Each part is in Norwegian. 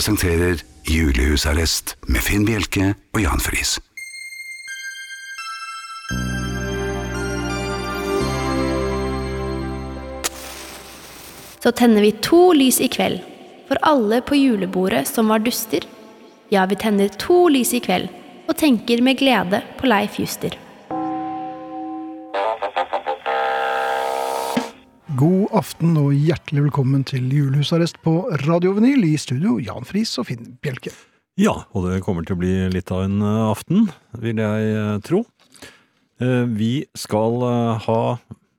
presenterer Julehusarrest med Finn Bjelke og Jan Friis. Så tenner vi to lys i kveld, for alle på julebordet som var duster. Ja, vi tenner to lys i kveld, og tenker med glede på Leif Juster. God aften og hjertelig velkommen til julehusarrest på Radio Vinyl i studio Jan Friis og Finn Bjelke. Ja, og det kommer til å bli litt av en eh, aften, vil jeg eh, tro. Eh, Vi skal ha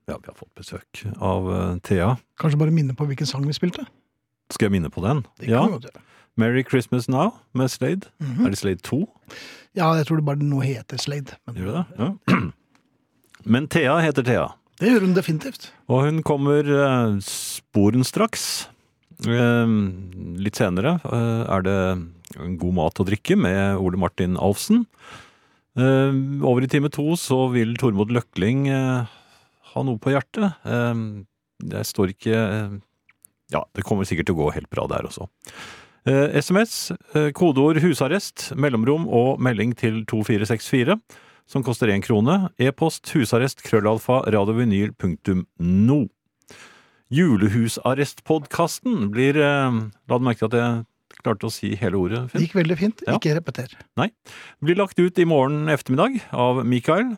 Ja, vi har fått besøk av Thea. Kanskje bare minne på hvilken sang vi spilte? Skal jeg minne på den? Det kan Ja. gjøre. Merry Christmas Now med Slade. Mhm. Er det Slade 2? Ja, jeg tror det bare nå heter Slade. Men Gjør det? Ja. Men Thea heter Thea. Det gjør hun definitivt. Og hun kommer sporen sporenstraks. Eh, litt senere eh, er det god mat og drikke med Ole Martin Alfsen. Eh, over i time to så vil Tormod Løkling eh, ha noe på hjertet. Eh, jeg står ikke eh, Ja, det kommer sikkert til å gå helt bra der også. Eh, SMS, eh, kodeord 'husarrest', mellomrom og melding til 2464 som koster én krone. E-post husarrest krøllalfa radiovinyl.no. Julehusarrestpodkasten blir eh, La du merke til at jeg klarte å si hele ordet? Det gikk veldig fint. Ja. Ikke repeter. Blir lagt ut i morgen ettermiddag av Mikael.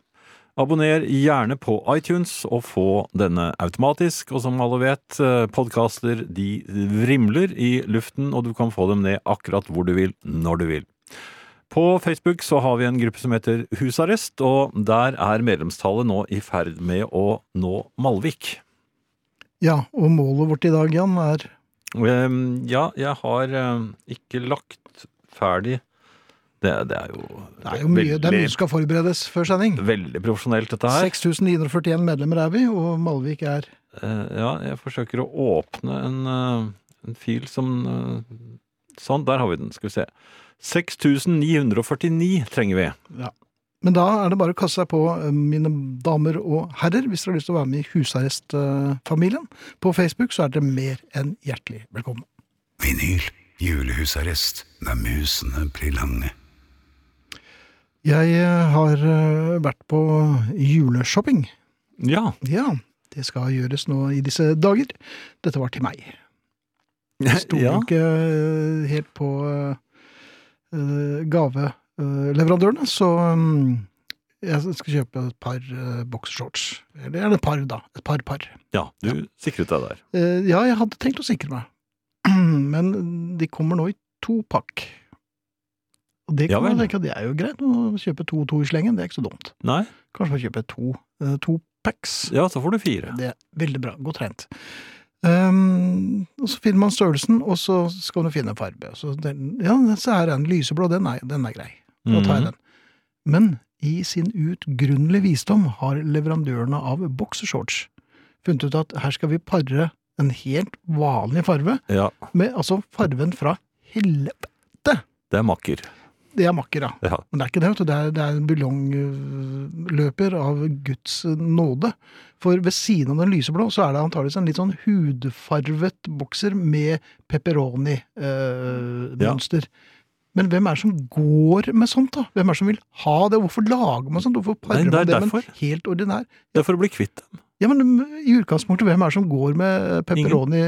Abonner gjerne på iTunes og få denne automatisk. Og som alle vet, podkaster de vrimler i luften, og du kan få dem ned akkurat hvor du vil, når du vil. På Facebook så har vi en gruppe som heter Husarrest, og der er medlemstallet nå i ferd med å nå Malvik. Ja, og målet vårt i dag, Jan, er Ehm, Ja, jeg har eh, ikke lagt ferdig Det, det er jo Det er jo mye, det er mye som skal forberedes før sending. veldig profesjonelt, dette her. 6941 medlemmer er vi, og Malvik er Eh, ja, jeg forsøker å åpne en, eh, en fil som Sånn, der har vi den. Skal vi se. 6949 trenger vi. Men da er det bare å kaste seg på, eh, mine damer og herrer, hvis dere har lyst til å være med i husarrestfamilien. På Facebook så er dere mer enn hjertelig velkommen. Vinyl. Julehusarrest når musene blir lange. Jeg eh, har eh, vært på juleshopping. Ja. Ja, det skal gjøres nå i disse dager. Dette var til meg. Jeg sto ja. ikke helt på gaveleverandørene, så mm, jeg skal kjøpe et par uh, boxershorts. Eller et par, da. Et par par. ja, du sikret deg der. Uh, ja, jeg hadde tenkt å sikre meg. Men de kommer nå i to pakk. Og det Ja kan man tenke at det er jo greit, å kjøpe to to i slengen, det er ikke så dumt. Nei? Kanskje man kjøper to, uh, to packs. Ja, så får du fire. Det er veldig bra, godt trent. Um, og så finner man størrelsen, og så skal du finne farge. Så den, ja, så er den lyseblå, den er, den er grei. Da tar jeg Mhm. den. Men i sin uutgrunnelige visdom har leverandørene av boksershorts funnet ut at her skal vi pare en helt vanlig farve Ja, med altså farven fra helvete. det er makker. Det er makker, ja. Ja. Men det er ikke det. Det er, det er en buljongløper av Guds nåde. For ved siden av den lyseblå så er det antakeligvis en litt sånn hudfarvet bokser med pepperoni-mønster. Men hvem er det som går med sånt, da? Hvem er det som vil ha det? Hvorfor lager man sånt? Hvorfor parer det er man det med en helt ordinær Det er for å bli kvitt dem. Ja, men i utgangspunktet, hvem er det som går med pepperoni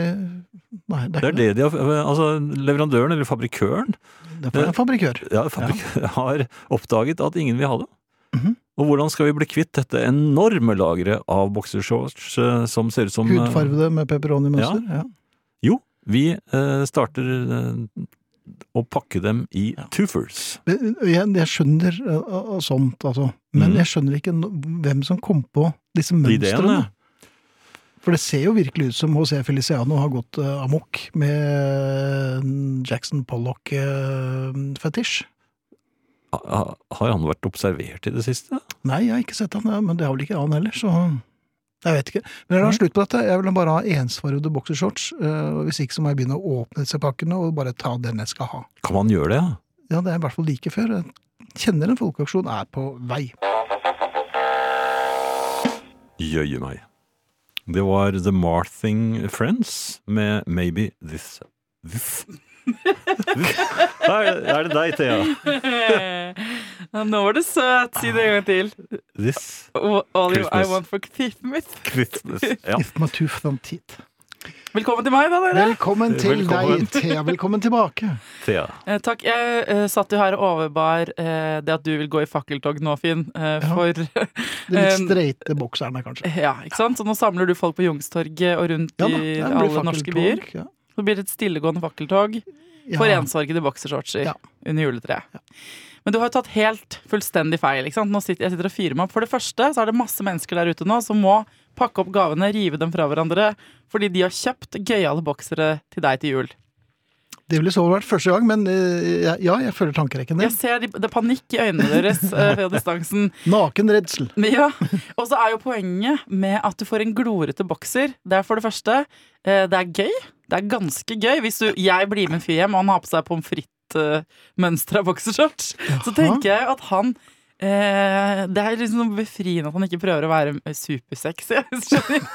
Nei, det Det er er det. de har Altså, leverandøren, eller fabrikøren, Det er en fabrikør. ja, fabrik har oppdaget at ingen vil ha det. Mhm. Og hvordan skal vi bli kvitt dette enorme lageret av boxershorts eh, som ser ut som eh, Hudfarvede med pepperoni-mønster. Ja. Jo, vi eh, starter å pakke dem i twofers. Jeg, jeg skjønner uh, uh, sånt, altså. Men mm. jeg skjønner ikke hvem som kom på disse mønstrene. For det ser jo virkelig ut som José Feliciano har gått uh, amok med Jackson Pollock-fetisj. Ha- Har han vært observert i det siste? Nei, jeg har ikke sett han, men det har vel ikke han heller, så jeg vet ikke. Men jeg har slutt på dette. Jeg vil bare ha ensfargede boksershorts. Uh, hvis ikke så må jeg begynne å åpne disse pakkene og bare ta den jeg skal ha. Kan man gjøre det? ja? Ja, det er i hvert fall like før. Jeg kjenner en folkeaksjon er på vei. Jøye meg. Det var The Marthing Friends med Maybe This This er er det deg, Thea. Nå var du søt. Si det en gang til. This All you I want for Christmas. Christmas. Ja. If my tooth don't teeth. Velkommen til meg, da, dere. Velkommen til Velkommen. deg, Thea. Velkommen tilbake. Thea. Eh, takk. Jeg eh, satt jo her og overbar eh, det at du vil gå i fakkeltog nå, Finn. Eh, Ja. for De litt Um, streite bokserne, kanskje. Ja, ikke sant? Så nå samler du folk på Youngstorget og rundt Ja da, i alle norske byer. Ja. Så blir det et stillegående fakkeltog Ja. for ensfargede boksershortser Ja. under juletreet. Men du har jo tatt helt fullstendig feil. ikke sant? Nå sitter, jeg sitter og fyrer meg opp. For det første så er det masse mennesker der ute nå som må pakke opp gavene, rive dem fra hverandre, fordi de har kjøpt gøyale boksere til deg til jul. Det ville så vært første gang, men eh, ja, jeg føler tankerekken Jeg ser de, det er panikk i øynene deres eh, ved distansen. Naken redsel. Ja, Og så er jo poenget med at du får en glorete bokser. Det er for det første eh, Det er gøy. Det er ganske gøy. Hvis du, jeg blir med en fyr hjem, og han har på seg pommes frites-mønstra boksershorts, så tenker jeg at han eh, Det er liksom befriende at han ikke prøver å være supersexy. skjønner?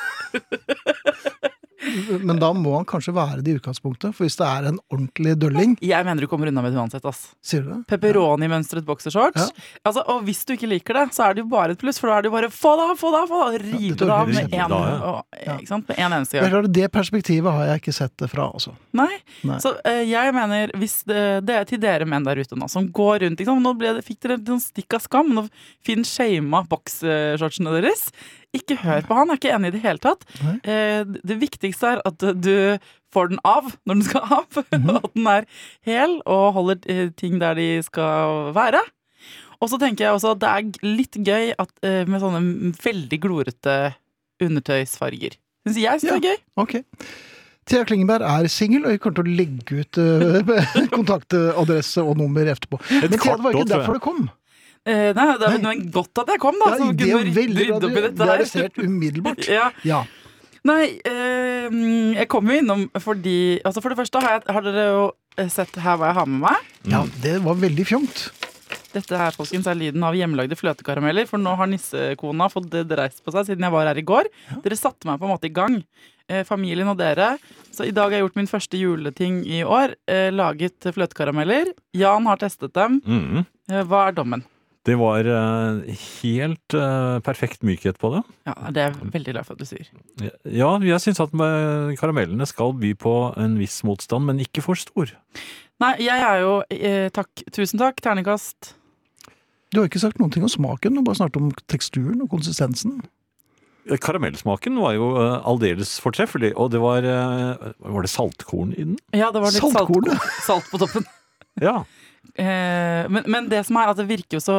Men da må han kanskje være det i utgangspunktet, for hvis det er en ordentlig dølling, Jeg mener du kommer unna med det uansett. ass sier du det? Pepperoni-mønstret boksershorts. Altså, og hvis du ikke liker det, så er det jo bare et pluss, for da er det jo bare få det av, få det av! få det av, Rive det av med og- Ja. ikke sant? med en eneste er gang. det perspektivet har jeg ikke sett det fra, altså. Nei. Nei. Så uh, jeg mener, hvis det, det er til dere menn der ute nå, som går rundt liksom. Nå ble det, fikk dere et sånn stikk av skam. Nå Finn shama boksershortsene deres. Ikke hør på han, jeg er ikke enig i det hele tatt. Eh, det viktigste er at du får den av når den skal av. mm at den er hel og holder eh, ting der de skal være. Og så tenker jeg også at det er litt gøy at, eh, med sånne veldig glorete undertøysfarger. Syns jeg synes det er gøy. Ok. Thea Klingenberg er singel, og jeg kommer til å legge ut uh, kontaktadresse og nummer etterpå. Men Thea, det var ikke derfor det kom. Eh, nei, det er Nei. godt at jeg kom, da. Ja, så det kunne er du veldig rydde bra. opp i Du dette her. arrestert umiddelbart. Ja. Ja. Nei, eh, jeg kom jo innom fordi altså For det første har, jeg, har dere jo eh, sett her hva jeg har med meg. ja, det var veldig fjongt. Dette her folkens, er lyden av hjemmelagde fløtekarameller. For nå har nissekona fått dreist på seg siden jeg var her i går. Dere satte meg på en måte i gang. Eh, familien og dere. Så i dag har jeg gjort min første juleting i år. Eh, laget fløtekarameller. Jan har testet dem. Mhm. Eh, hva er dommen? Det var eh, helt eh, perfekt mykhet på det. Ja, Det er jeg veldig glad for at du sier. Ja, jeg syns at eh, karamellene skal by på en viss motstand, men ikke for stor. Nei, jeg er jo Takk. Tusen takk. Terningkast. Du har ikke sagt noen ting om smaken, du har bare snakket om teksturen og konsistensen. Karamellsmaken var jo eh, aldeles fortreffelig, og det var Var det saltkorn i den? Ja, det var litt Saltkorn, saltko- salt på toppen. Ja. Eh, men, men det som er at det virker jo så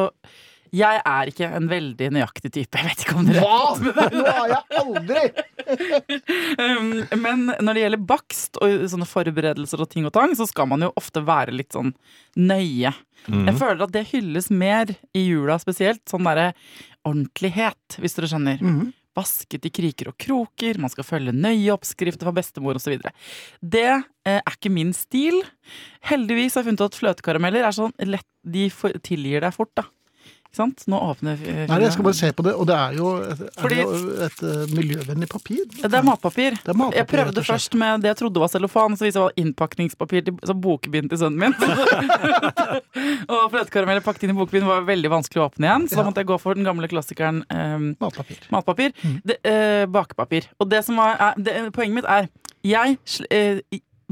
Jeg er ikke en veldig nøyaktig type. Jeg vet ikke om dere Hva?! Nå har jeg aldri um, Men når det gjelder bakst og sånne forberedelser og ting og tang, så skal man jo ofte være litt sånn nøye. Mm. Jeg føler at det hylles mer i jula spesielt. Sånn derre ordentlighet, hvis dere skjønner. Mhm. Vasket i kriker og kroker, man skal følge nøye oppskrifter fra bestemor osv. Det eh, er ikke min stil. Heldigvis har jeg funnet ut at fløtekarameller er sånn lett De tilgir deg fort, da. Ikke sant? Nå åpner eh, Nei, jeg skal bare se på det, og det er jo et, er Fordi- det jo et eh, miljøvennlig papir. Det er matpapir. Det er matpapir, Jeg prøvde først med det jeg trodde var cellofan, så viste det var innpakningspapir til så bokbind til sønnen min. og fløtekarameller pakket inn i bokbind var veldig vanskelig å åpne igjen, så da Ja. måtte jeg gå for den gamle klassikeren eh, Matpapir. matpapir. Mm. Det, eh, bakepapir. Og det som var, er, det, poenget mitt er jeg, eh,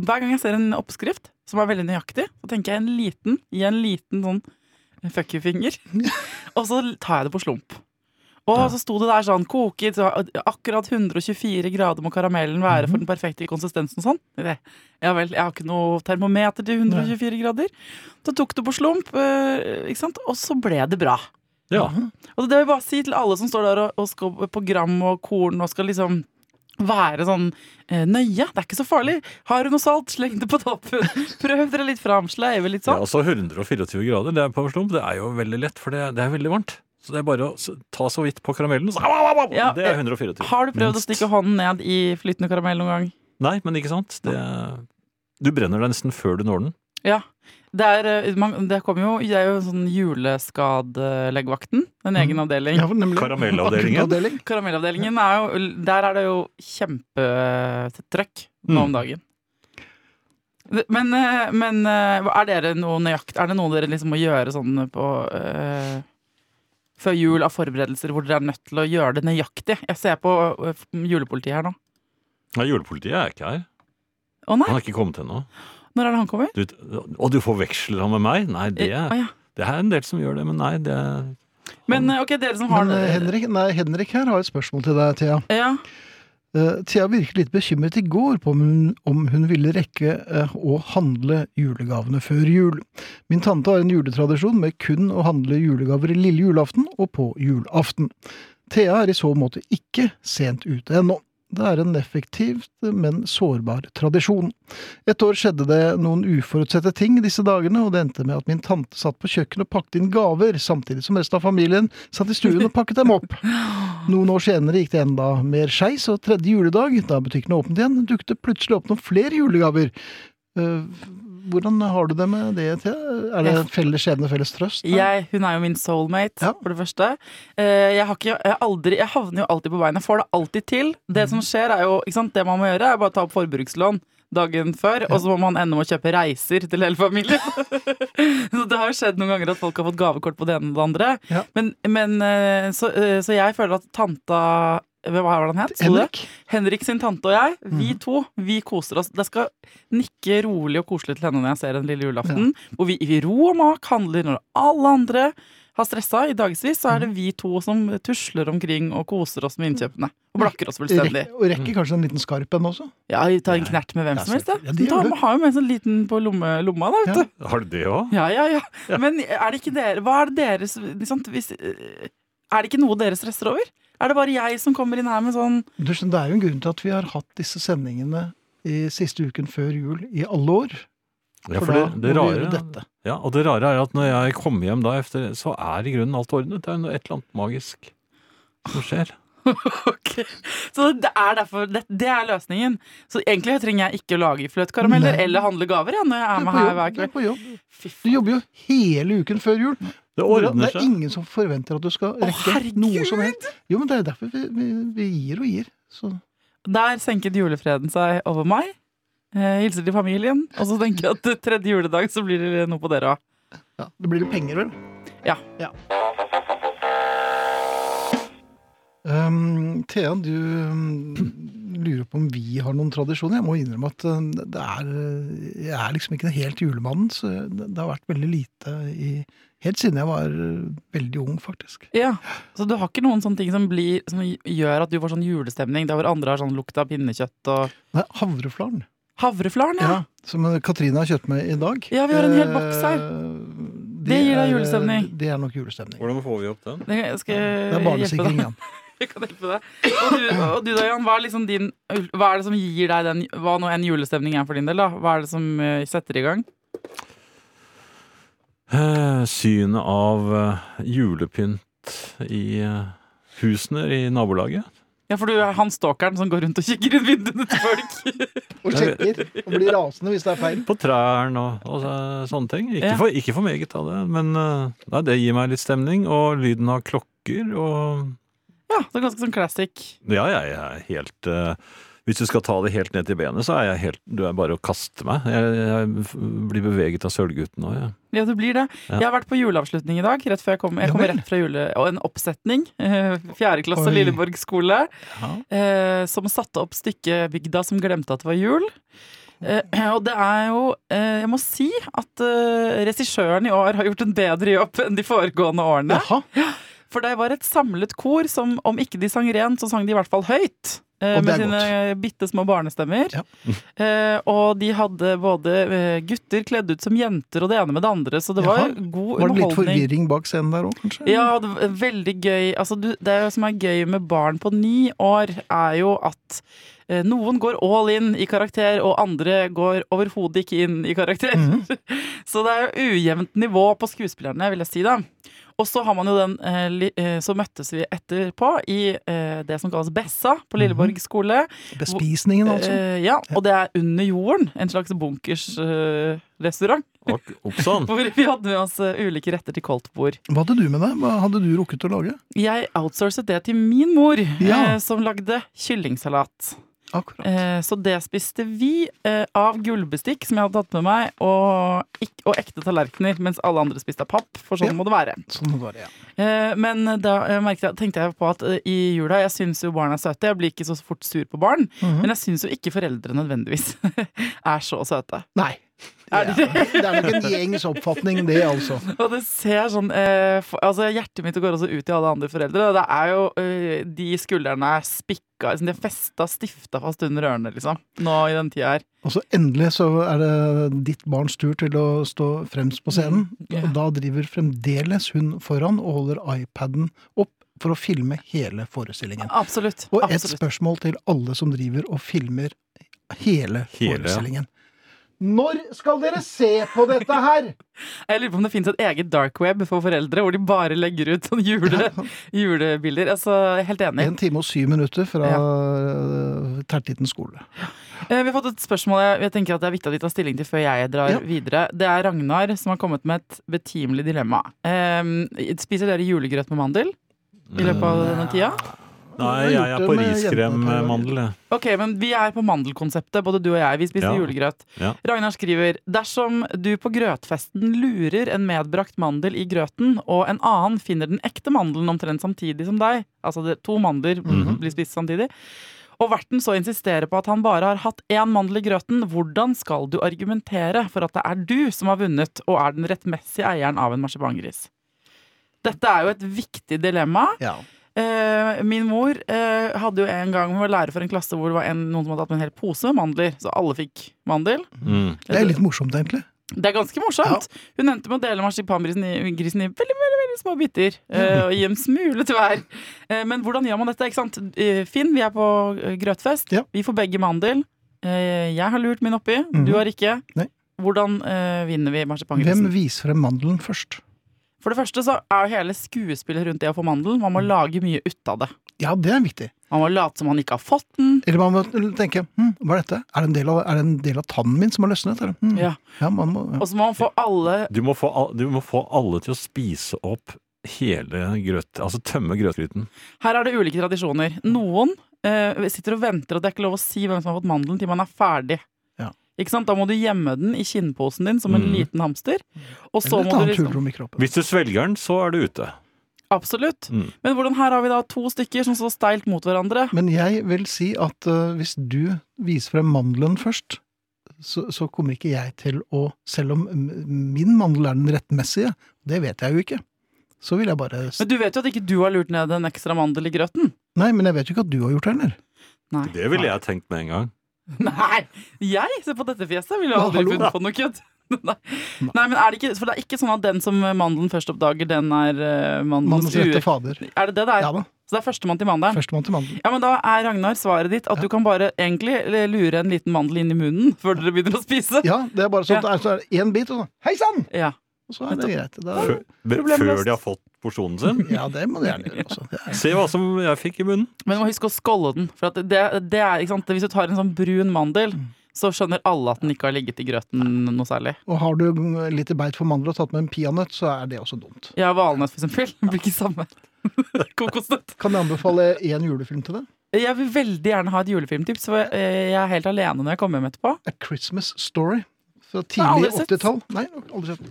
Hver gang jeg ser en oppskrift som er veldig nøyaktig, så tenker jeg en liten, i en liten sånn fuck you-finger. og så tar jeg det på slump. Og Ja. så sto det der sånn koket, så akkurat 124 grader må karamellen være for den perfekte konsistensen sånn. Ja vel, jeg har ikke noe termometer til 124 grader. Så tok det på slump, eh, ikke sant? og så ble det bra. ja. Og det vil jeg bare si til alle som står der og, og skal på gram og korn og skal liksom være sånn eh, nøye. Det er ikke så farlig. Har du noe salt, sleng det på toppen. Prøv dere litt fram, sleive litt sånn. ja altså 124 grader, det er på slump. Det er jo veldig lett, for det, det er veldig varmt. Så det er bare å ta så vidt på karamellen, så au, au, au, Ja, Det er 124. Har du prøvd å stikke hånden ned i flytende karamell noen gang? Nei, men ikke sant? Det, du brenner deg nesten før du når den. Ja. Det er, eh, man, det jo, det er jo sånn juleskadelegevakten. En egen avdeling. Ja. Karamellavdelingen. Karamellavdelingen er jo Der er det jo kjempetrøkk nå Mm. om dagen. Men, eh, men eh, er dere noe nøyakt Er det noe dere liksom må gjøre sånn på uh, Før jul av forberedelser hvor dere er nødt til å gjøre det nøyaktig? Jeg ser på julepolitiet her nå. Nei, julepolitiet er ikke her. Å Han har ikke kommet ennå. Når er det han kommer? Du, og du forveksler han med meg? Nei, det, Eh, å ja. det er en del som gjør det, men nei, det Men eh, ok, dere som har Men eh, Henrik, nei, Henrik her har et spørsmål til deg, Thea. Ja, Uh, Thea virket litt bekymret i går på om hun, om hun ville rekke uh, å handle julegavene før jul. Min tante har en juletradisjon med kun å handle julegaver lille julaften og på julaften. Thea er i så måte ikke sent ute ennå. Det er en effektivt, men sårbar tradisjon. Et år skjedde det noen uforutsette ting disse dagene, og det endte med at min tante satt på kjøkkenet og pakket inn gaver, samtidig som resten av familien satt i stuen og pakket dem opp. Noen år senere gikk det enda mer skeis, og tredje juledag, da butikken åpnet igjen, dukket det plutselig opp noen flere julegaver. Eh, hvordan har du det med det, Thea? Er det felles skjebne, felles trøst? jeg, Hun er jo min soulmate, Ja. for det første. Eh, Jeg, har ikke, jeg, aldri, jeg havner jo alltid på beina. Jeg får det alltid til. Det Mhm. som skjer, er jo ikke sant, Det man må gjøre, er bare å ta opp forbrukslån dagen før, og så må man ende med å kjøpe reiser til hele familien. så det har jo skjedd noen ganger at folk har fått gavekort på det ene og det andre. Ja. Men, men eh, så, eh, så jeg føler at tanta hva var det han het? Henrik? Henrik sin tante og jeg, vi Mhm. to, vi koser oss. Det skal nikke rolig og koselig til henne når jeg ser en lille julaften. Hvor vi i ro og mak handler når alle andre har stressa i dagevis, så er det vi to som tusler omkring og koser oss med innkjøpene. Og blakker oss fullstendig. Rekker, og rekker kanskje en liten skarp en også? Ja, vi tar en knert med hvem som helst. Ja, du. har jo med en sånn liten på lomme, lomma, da, vet Ja. Har du det òg? Ja, ja, ja. Men er det ikke dere Hva er det deres liksom, hvis, Er det ikke noe dere stresser over? Er det bare jeg som kommer inn her med sånn Du skjønner, Det er jo en grunn til at vi har hatt disse sendingene i siste uken før jul i alle år. Ja, For for da det, da må vi rare gjøre dette. Ja, og det rare er at når jeg kommer hjem da efter, så er i grunnen alt ordnet. Det er noe- et eller annet magisk som skjer. Ok, Så det er derfor det, det er løsningen. Så egentlig trenger jeg ikke å lage fløtkarameller eller handle gaver ja, når jeg er er med her jobb. hver er kveld. Du jobber jo hele uken før jul. Det ordner det er seg. ingen som forventer at du skal rekke Å, noe som helst. Jo, men det er derfor vi, vi, vi gir og gir. Så Der senket julefreden seg over meg. Eh, hilser til familien. Og så tenker jeg at tredje juledag så blir det noe på dere òg. ja, det blir litt penger, vel? Ja. Ja. Um, Thea, du um, lurer på om vi har noen tradisjoner. Jeg må innrømme at uh, det er uh, Jeg er liksom ikke helt julemannen, så det, har vært veldig lite i Helt siden jeg var uh, veldig ung, faktisk. Ja, Så du har ikke noen sånne ting som, blir, som gjør at du får sånn julestemning, der hvor andre har sånn lukt av pinnekjøtt og Nei, havreflaren. Havreflaren, ja. Ja, som Katrine har kjøpt med i dag. Ja, vi har en hel boks her. Det, Det gir deg julestemning. Det er nok julestemning. Hvordan får vi opp den? Det skal jeg Det er barnesikring deg. Jeg kan hjelpe deg. Og du, og du da, Jan, hva er, liksom din, hva er det som gir deg den Hva nå en julestemning er for din del, da? Hva er det som eh, setter i gang? Eh, Synet av eh, julepynt i husene i nabolaget. Ja, for du er han stalkeren som går rundt og kikker ut vinduene til folk. Og sjekker og blir rasende hvis det er feil. På trærne og, og så- sånne ting. Ikke, Ja. for, ikke for meget av det, men nei, det gir meg litt stemning. Og lyden av klokker og Ja, det er ganske sånn classic. Ja, jeg er helt uh, Hvis du skal ta det helt ned til benet, så er jeg helt Du er bare å kaste meg. Jeg, jeg blir beveget av Sølvgutten òg, jeg. Ja, du blir det. Ja. Jeg har vært på juleavslutning i dag. Rett før Jeg kom Jeg kom kommer rett fra jule... Og en oppsetning. eh, Fjerde klasse Oi. Lilleborg skole. Ja. Uh, Som satte opp stykket 'Bygda som glemte at det var jul'. Eh, og det er jo eh, Jeg må si at eh, regissøren i år har gjort en bedre jobb enn de foregående årene. Jaha. For det var et samlet kor som, om ikke de sang rent, så sang de i hvert fall høyt. eh, Og med sine bitte små barnestemmer. Ja. Eh, og de hadde både eh, gutter kledd ut som jenter og det ene med det andre, så det var god underholdning. Var det litt forvirring bak scenen der òg, kanskje? Ja, det var veldig gøy. Altså, du, det som er gøy med barn på ni år, er jo at eh, noen går all in i karakter, og andre går overhodet ikke inn i karakter. Mhm. Så det er jo ujevnt nivå på skuespillerne, vil jeg si da. Og så har man jo den eh, eh, Så møttes vi etterpå i eh, det som kalles Bessa på Lilleborg skole. Bespisningen, altså. Ja, og det er under jorden. En slags bunkersrestaurant. Og Oppsann. hvor vi hadde med oss ulike retter til koldtbord. Hva hadde du med deg? Hva hadde du rukket å lage? Jeg outsourcet det til min mor, Ja. som lagde kyllingsalat. Akkurat. Eh, så det spiste vi eh, av gullbestikk som jeg hadde tatt med meg, og, og ekte tallerkener, mens alle andre spiste av papp, for sånn Ja. må det være. Sånn må det, ja. Eh, men da jeg, tenkte jeg på at i jula Jeg syns jo barn er søte. Jeg blir ikke så fort sur på barn. Mhm. Men jeg syns jo ikke foreldre nødvendigvis er så søte. Nei. Er Det det det er nok en gjengs oppfatning, det, altså. Og det ser sånn eh, for, Altså Hjertet mitt går også ut til alle andre foreldre. Det er jo eh, De skuldrene er spikka liksom, De er festa, stifta fast under ørene, liksom. Nå i den tida her. Og så endelig så er det ditt barns tur til å stå fremst på scenen. Ja. Og da driver fremdeles hun foran og holder iPaden opp for å filme hele forestillingen. Absolutt. Og et absolutt. spørsmål til alle som driver og filmer hele, Hele, ja. Når skal dere se på dette her? Jeg lurer på om det fins et eget dark web for foreldre, hvor de bare legger ut sånne jule, julebilder. Altså, helt enig. En time og syv minutter fra Ja. uh, Tertitten skole. Eh, Vi har fått et spørsmål jeg, tenker at det er viktig at vi tar stilling til før jeg drar Ja. videre. Det er Ragnar som har kommet med et betimelig dilemma. Eh, spiser dere julegrøt med mandel i løpet av denne tida? Nei, jeg er på riskremmandel, jeg. Ok, men vi er på mandelkonseptet, både du og jeg. Vi spiser Ja. julegrøt. Ja. Ragnar skriver dersom du på grøtfesten lurer en medbrakt mandel i grøten, og en annen finner den ekte mandelen omtrent samtidig som deg, altså det, to mandler Mhm. blir spist samtidig, og verten så insisterer på at han bare har hatt én mandel i grøten, hvordan skal du argumentere for at det er du som har vunnet og er den rettmessige eieren av en marsipangris? Dette er jo et viktig dilemma. Ja. Eh, min mor eh, hadde jo en gang Hun var lærer for en klasse hvor det var en, noen som hadde hatt med en hel pose med mandler. Så alle fikk mandel. Mm. Det er litt morsomt, egentlig. Det er ganske morsomt. Hun endte med å dele marsipangrisen i, grisen i veldig, veldig, veldig små biter. eh, og gi en smule til hver. Eh, men hvordan gjør man dette? ikke sant? Finn, vi er på grøtfest. Ja. Vi får begge mandel. Eh, jeg har lurt min oppi. Mhm. Du har ikke. Nei. Hvordan vinner vi marsipangrisen? Hvem viser frem mandelen først? For det første så er jo hele skuespillet rundt det å få mandel. Man må lage mye ut av det. Ja, det er viktig. Man må late som man ikke har fått den. Eller man må tenke hm, hva er dette? Er det en del av, er det en del av tannen min som har løsnet? Eller? Hm, Ja. ja, man må, ja. Og så må man få alle Du, må få, al- du må få alle til å spise opp hele grøt... Altså tømme grøtgryten. Her er det ulike tradisjoner. Noen eh, sitter og venter, og det er ikke lov å si hvem som har fått mandelen til man er ferdig. Ikke sant? Da må du gjemme den i kinnposen din som en Mm. liten hamster. Og så må du liksom. Hvis du svelger den, så er du ute. Absolutt. Mm. Men hvordan her har vi da to stykker som står steilt mot hverandre? Men jeg vil si at uh, hvis du viser frem mandelen først, så, så kommer ikke jeg til å Selv om min mandel er den rettmessige, det vet jeg jo ikke, så vil jeg bare Men du vet jo at ikke du har lurt ned en ekstra mandel i grøten? Nei, men jeg vet jo ikke at du har gjort det heller. Nei. Det ville jeg tenkt med en gang. Nei! Jeg, se på dette fjeset, ville jo aldri funnet på noe kødd. Nei. Nei, men er det ikke For det er ikke sånn at den som mandelen først oppdager, den er uh, mandelens ure? fader. Er det det det er? Ja da. Så det er førstemann til mandelen? Førstemann til mandelen. Ja, men Da er Ragnar svaret ditt at Ja. du kan bare egentlig lure en liten mandel inn i munnen før dere begynner å spise. Ja, det er bare sånn Ja. at det er- én bit, og sånn Hei sann! Ja. Og så er det greit. Da, Før, før de har fått porsjonen sin. ja, det må du gjerne gjøre også. Se hva som jeg fikk i munnen. Men du må huske å skålle den. For at det, det er, ikke sant? Hvis du tar en sånn brun mandel, så skjønner alle at den ikke har ligget i grøten noe særlig. og har du litt beit for mandel og tatt med en peanøtt, så er det også dumt. Ja, valnøtt, for eksempel. Det blir ikke samme. Kokosnøtt. Kan jeg anbefale én julefilm til deg? Jeg vil veldig gjerne ha et julefilmtips, for eh, jeg er helt alene når jeg kommer hjem etterpå. A Christmas Story. Fra tidlig aldri 80-tall. Nei, aldri sett.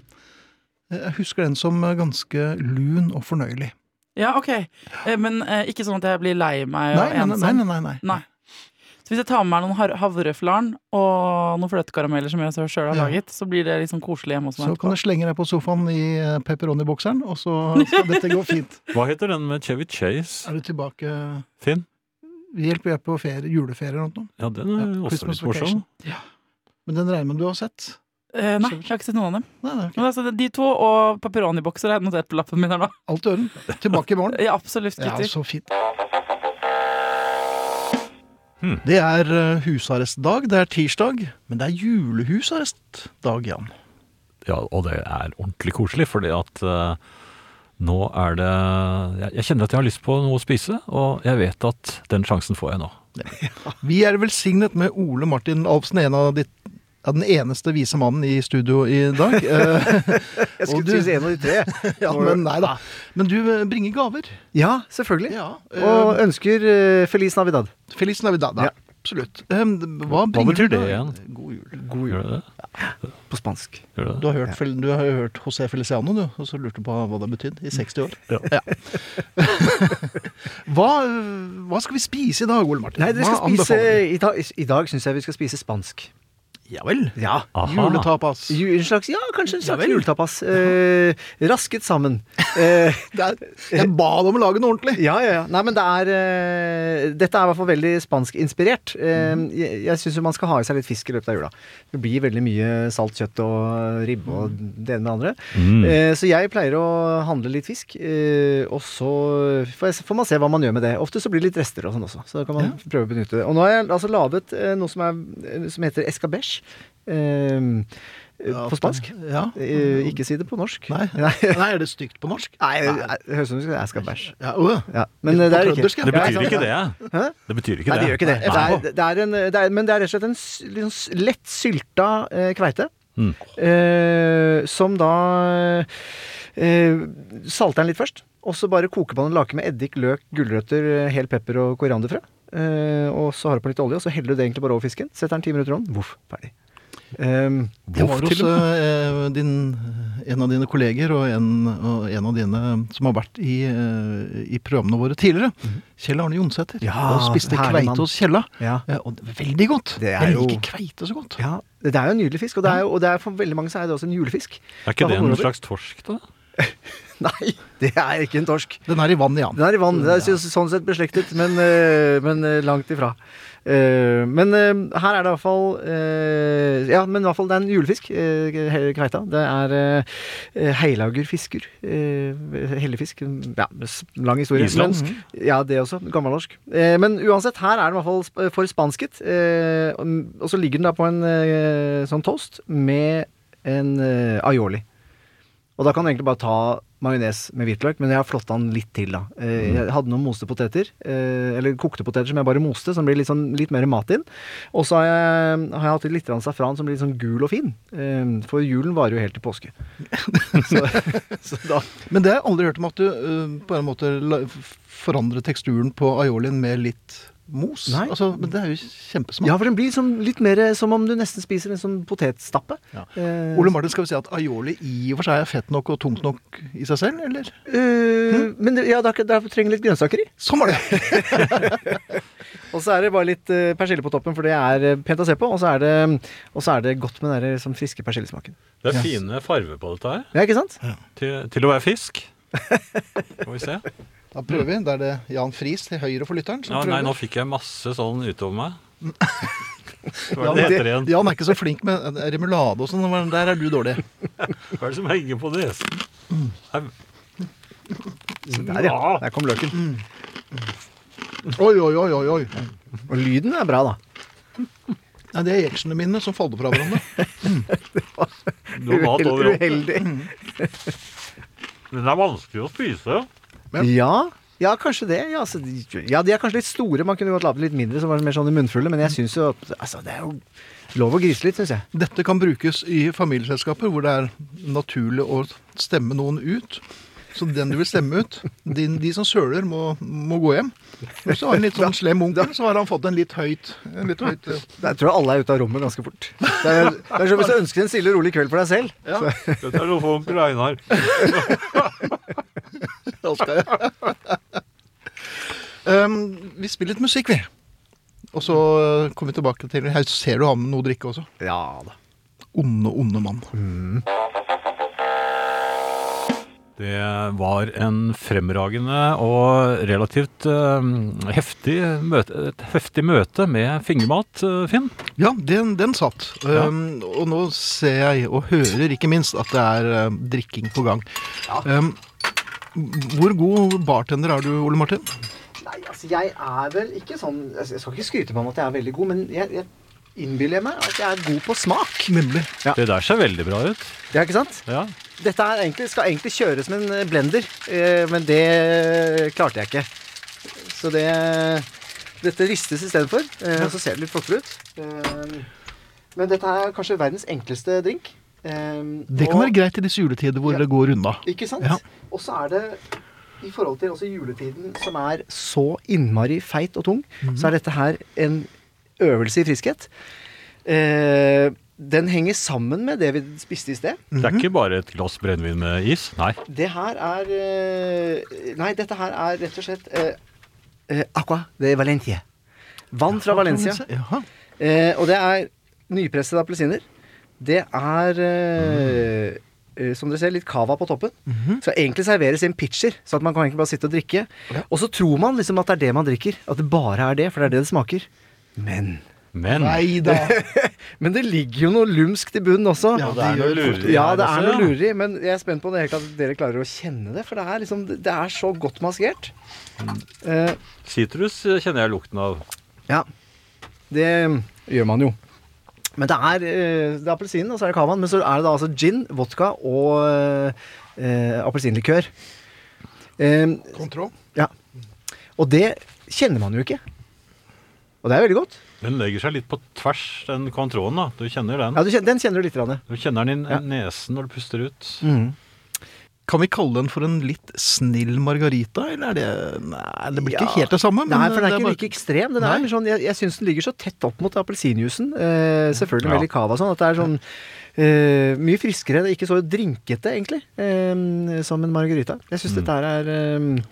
Jeg husker den som ganske lun og fornøyelig. Ja, ok. Eh, Men eh, ikke sånn at jeg blir lei meg og Nei, nei, ensom. nei. nei, nei, nei. Nei. Så hvis jeg tar med meg noen har- havreflarn og noen fløtekarameller som jeg sjøl har Ja. laget, så blir det liksom koselig hjemme hos meg. Så kan jeg du slenge deg på sofaen i eh, pepperoni-bokseren, og så skal dette gå fint. Hva heter den med Chevy Chase? Er du tilbake Finn? Hjelper jeg på ferie, juleferie eller noe? Ja, den er Ja, også litt morsom. Ja. Men den regner med du har sett? Eh, nei, jeg har ikke sett noen av dem. Nei, nei, okay. Altså, De to og pepperoni-bokser har notert på lappen min her nå. Alt i orden. Tilbake i morgen. Ja, absolutt, Ja, så fint. Hmm. Det er eh, husarrestdag. Det er tirsdag, men det er julehusarrestdag, Jan. Ja, og det er ordentlig koselig, fordi at uh, nå er det jeg, jeg kjenner at jeg har lyst på noe å spise, og jeg vet at den sjansen får jeg nå. Vi er velsignet med Ole Martin Alfsen, en av de, ja, den eneste vise mannen i studio i dag. Eh, Jeg skulle du- si en av de tre. ja, men nei da. Men du eh, bringer gaver. Ja, selvfølgelig. Ja. Og ønsker eh, Feliz Navidad. Feliz Navidad. Ja. absolutt. Em, Hva, Hva betyr du det igjen? God jul. God Gjør jul. det det? På spansk. Gjør det Du har, hørt, Fel- du har hørt José Feliciano, du, og så lurte du på hva det betydde i 60 år. Ja. hva, hva skal vi spise i dag, Ole Martin? Nei, dere Hva skal spise? I dag, i dag syns jeg vi skal spise spansk. Ja vel. Ja. Aha. Juletapas. Ju- En slags, ja, kanskje en slags ja juletapas. Eh, rasket sammen. Eh, Det er, jeg ba deg om å lage noe ordentlig. ja, ja, ja. Nei, men det er eh, Dette er i hvert fall veldig spanskinspirert. Eh, Mhm. jeg jeg syns man skal ha i seg litt fisk i løpet av jula. Det blir veldig mye salt kjøtt og ribbe og det ene med det andre. Mm. Eh, så jeg pleier å handle litt fisk, eh, og så får, jeg, får man se hva man gjør med det. Ofte så blir det litt rester og sånn også, så da kan man prøve å benytte det. Og nå har jeg altså laget eh, noe som, er, som heter escabeche. Eh, på spansk. Ja. Eh, ikke si det på norsk. Nei. Nei, er det stygt på norsk? Nei det høres ut som det skal bæsje. Ja, å, Ja, men det er ikke. Det betyr ikke det. Hæ? Det betyr ikke Nei, det. det gjør ikke det. Det, er, det er en, det er, men det er rett og slett en s- lett sylta eh, kveite. Mm. Eh, som da eh, salter den litt først. Og så bare koker man en lake med eddik, løk, gulrøtter, eh, hel pepper og korianderfrø. Eh, og så har du på litt olje, og så heller du det egentlig bare over fisken. Setter den ti minutter om. Voff, ferdig. Um, Jeg var hos eh, din, en av dine kolleger og en, og en av dine som har vært i, eh, i programmene våre tidligere. Kjell Arne Jonsæter. Ja, og spiste herlig kveite hos Kjella. ja. Og det veldig godt. Det er Jeg jo- liker kveite så godt. ja. Det er jo en nydelig fisk, og, det er jo, og det er for veldig mange så er det også en julefisk. Er ikke det en slags torsk, da? Nei, det er ikke en torsk. Den er i vann ja. Den er i vann. Det er sånn sett beslektet, men, eh, men eh, langt ifra. Eh, men her er det i hvert fall eh, Ja, men i hvert fall det er en julefisk. kveita. Det er heilagerfisker, heilaugerfisker. Hellefisk. Ja, lang historie. Islandsk? Men, ja, det også. Gammelnorsk. Eh, men uansett, her er den i hvert fall for spansket. eh, og så ligger den da på en sånn toast med en aioli. Og da kan du egentlig bare ta majones med hvitløk, men jeg har flotta den litt til, da. Eh, Jeg hadde noen moste poteter, eh, eller kokte poteter som jeg bare moste, som blir litt, sånn, litt mer mat inn. Og så har jeg, har jeg hatt litt safran som blir litt sånn gul og fin. Eh, For julen varer jo helt til påske. så, så da Men det har jeg aldri hørt om at du på en måte forandrer teksturen på aiolien med litt mos. Nei. Altså, men det er jo kjempesmart. Ja, for den blir liksom litt mer som om du nesten spiser en sånn potetstappe. Ja. Eh, Ole Martin, skal vi si at aioli i og for seg er fett nok og tungt nok i seg selv, eller? eh, Men det- ja, da, da trenger litt grønnsaker i. Sånn var det! Og så er det bare litt eh, persille på toppen, for det er eh, pent å se på. Og så er det, og så er det godt med den der, sånn friske persillesmaken. Det er fine farver på dette her. Ja, ikke sant? Til, til å være fisk. Får vi se. Da prøver vi. Da er det Jan Friis til høyre for lytteren. som Ja, nei, nå fikk jeg masse sånn utover meg. Hva er det det heter igjen? Jan er ikke så flink med remulade og sånn, der er du dårlig. Hva er det som henger på nesen? Der, ja. Der kom løken. Oi, oi, oi, oi, oi. Og lyden er bra, da. Nei, det er jeksjene mine som faller fra hverandre. Du har mat overalt. Uheldig. Det er vanskelig å spise. Ja. Ja. Ja, kanskje det. Ja, altså, ja, de er kanskje litt store. Man kunne godt lagd litt mindre, som var mer sånn i munnfulle. Men jeg syns jo altså, det er jo lov å grise litt, syns jeg. Dette kan brukes i familieselskaper hvor det er naturlig å stemme noen ut. Så den du vil stemme ut, de, de som søler, må, må gå hjem. Og så har en litt sånn slem onkel, så har han fått en litt høyt, en litt høyt eh, Jeg tror alle er ute av rommet ganske fort. Det er, det er som hvis du ønsker en stille og rolig kveld for deg selv. Ja, Dette er noe for onkel Einar. da skal jeg. um, vi spiller litt musikk, vi. Og så eh, kommer vi tilbake til Her ser du ham med noe å drikke også. Ja da. Onde, onde mann. Det var en fremragende og relativt uh, heftig møte, et heftig møte med fingermat, eh, Finn. Ja, den, den satt. Ja. Um, og nå ser jeg, og hører ikke minst, at det er uh, drikking på gang. Um, hvor god bartender er du, Ole Martin? Nei, altså jeg er vel ikke sånn altså, Jeg skal ikke skryte på meg at jeg er veldig god, men jeg, jeg innbiller meg at jeg er god på smak. Nemlig. Ja. Det der ser veldig bra ut. Ja, ikke sant? Ja. Dette egentlig, skal egentlig kjøres med en blender, eh, men det klarte jeg ikke. Så det Dette ristes istedenfor. Eh, Så ser det litt flottere ut. Eh, men dette er kanskje verdens enkleste drink. Det kan og- være greit i disse juletider hvor Ja. det går unna. Ikke sant? Ja. Og så er det i forhold til også juletiden, som er så innmari feit og tung, så er dette her en øvelse i friskhet. Eh, den henger sammen med det vi spiste i sted. Det er ikke bare et glass brennevin med is. Nei. Det her er eh, Nei, dette her er rett og slett eh, eh, Aqua de Valencia. Vann fra Valencia. Jaha. Eh, og det er nypressede appelsiner. Det er eh, eh, som dere ser, litt cava på toppen. Skal egentlig serveres i en pitcher, så at man kan egentlig bare sitte og drikke. Og så tror man liksom at det er det man drikker. At det bare er det, for det er det det smaker. Men Men Nei da. Men det ligger jo noe lumskt i bunnen også. Ja, det er noe lureri Ja, det er noe lureri, men jeg er spent på det hele tatt dere klarer å kjenne det. For det er liksom Det er så godt maskert. Eh, uh, kjenner jeg lukten av. ja. Det gjør man jo. Men det er, uh, det er appelsinen, og så er det cavaen. Men så er det da altså gin, vodka og uh, appelsinlikør. Kontroll. ja. Og det kjenner man jo ikke. Og det er veldig godt. Den legger seg litt på tvers, den Cointreauen. da. Du kjenner den. Ja, du kjenner, Den kjenner du litt. Rane. Du kjenner den i Ja. nesen når du puster ut. Kan vi kalle den for en litt snill margarita, eller er det Nei, det blir ikke Ja. helt det samme. men Nei, for den er ikke bare- like ekstrem. Den er sånn, jeg jeg syns den ligger så tett opp mot appelsinjuicen. Eh, selvfølgelig med Ja. litt cava sånn. At det er sånn eh, mye friskere. Det er ikke så drinkete, egentlig, eh, som en margarita. Jeg syns Mm. dette her er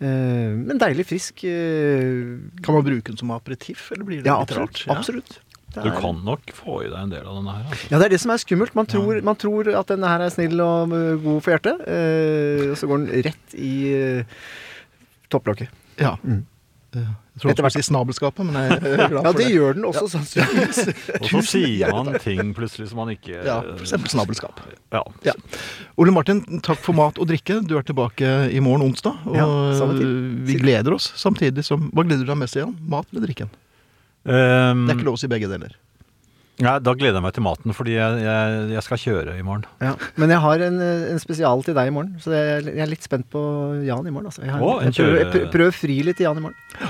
eh, eh, deilig frisk eh, Kan man bruke den som aperitiff, eller blir det Ja, litt absolutt. rart? Ja. absolutt. Det Du er- kan nok få i deg en del av denne her. Altså. Ja, det er det som er skummelt. Man tror, man tror at denne her er snill og eh, god for hjertet, eh, og så går den rett i topplokket. Ja. Mm. Tror Etter hvert i snabelskapet, men jeg er glad for det Ja, det. gjør den også, sannsynligvis. Og så sier man ting plutselig som man ikke Ja, eksempel snabelskap. Ja. Ja. Ole Martin, takk for mat og drikke. Du er tilbake i morgen onsdag, og Ja, samme vi gleder oss samtidig som Hva gleder du deg mest til, Jan? Mat eller drikken? Um, Det er ikke lov å si begge deler. Ja, da gleder jeg meg til maten, fordi jeg, jeg, jeg skal kjøre i morgen. Ja, men jeg har en, eh, en spesial til deg i morgen, så jeg, jeg er litt spent på Jan i morgen. Altså. Jeg, har, Å, en jeg, prøver, jeg prøver, fri litt til Jan i morgen. Det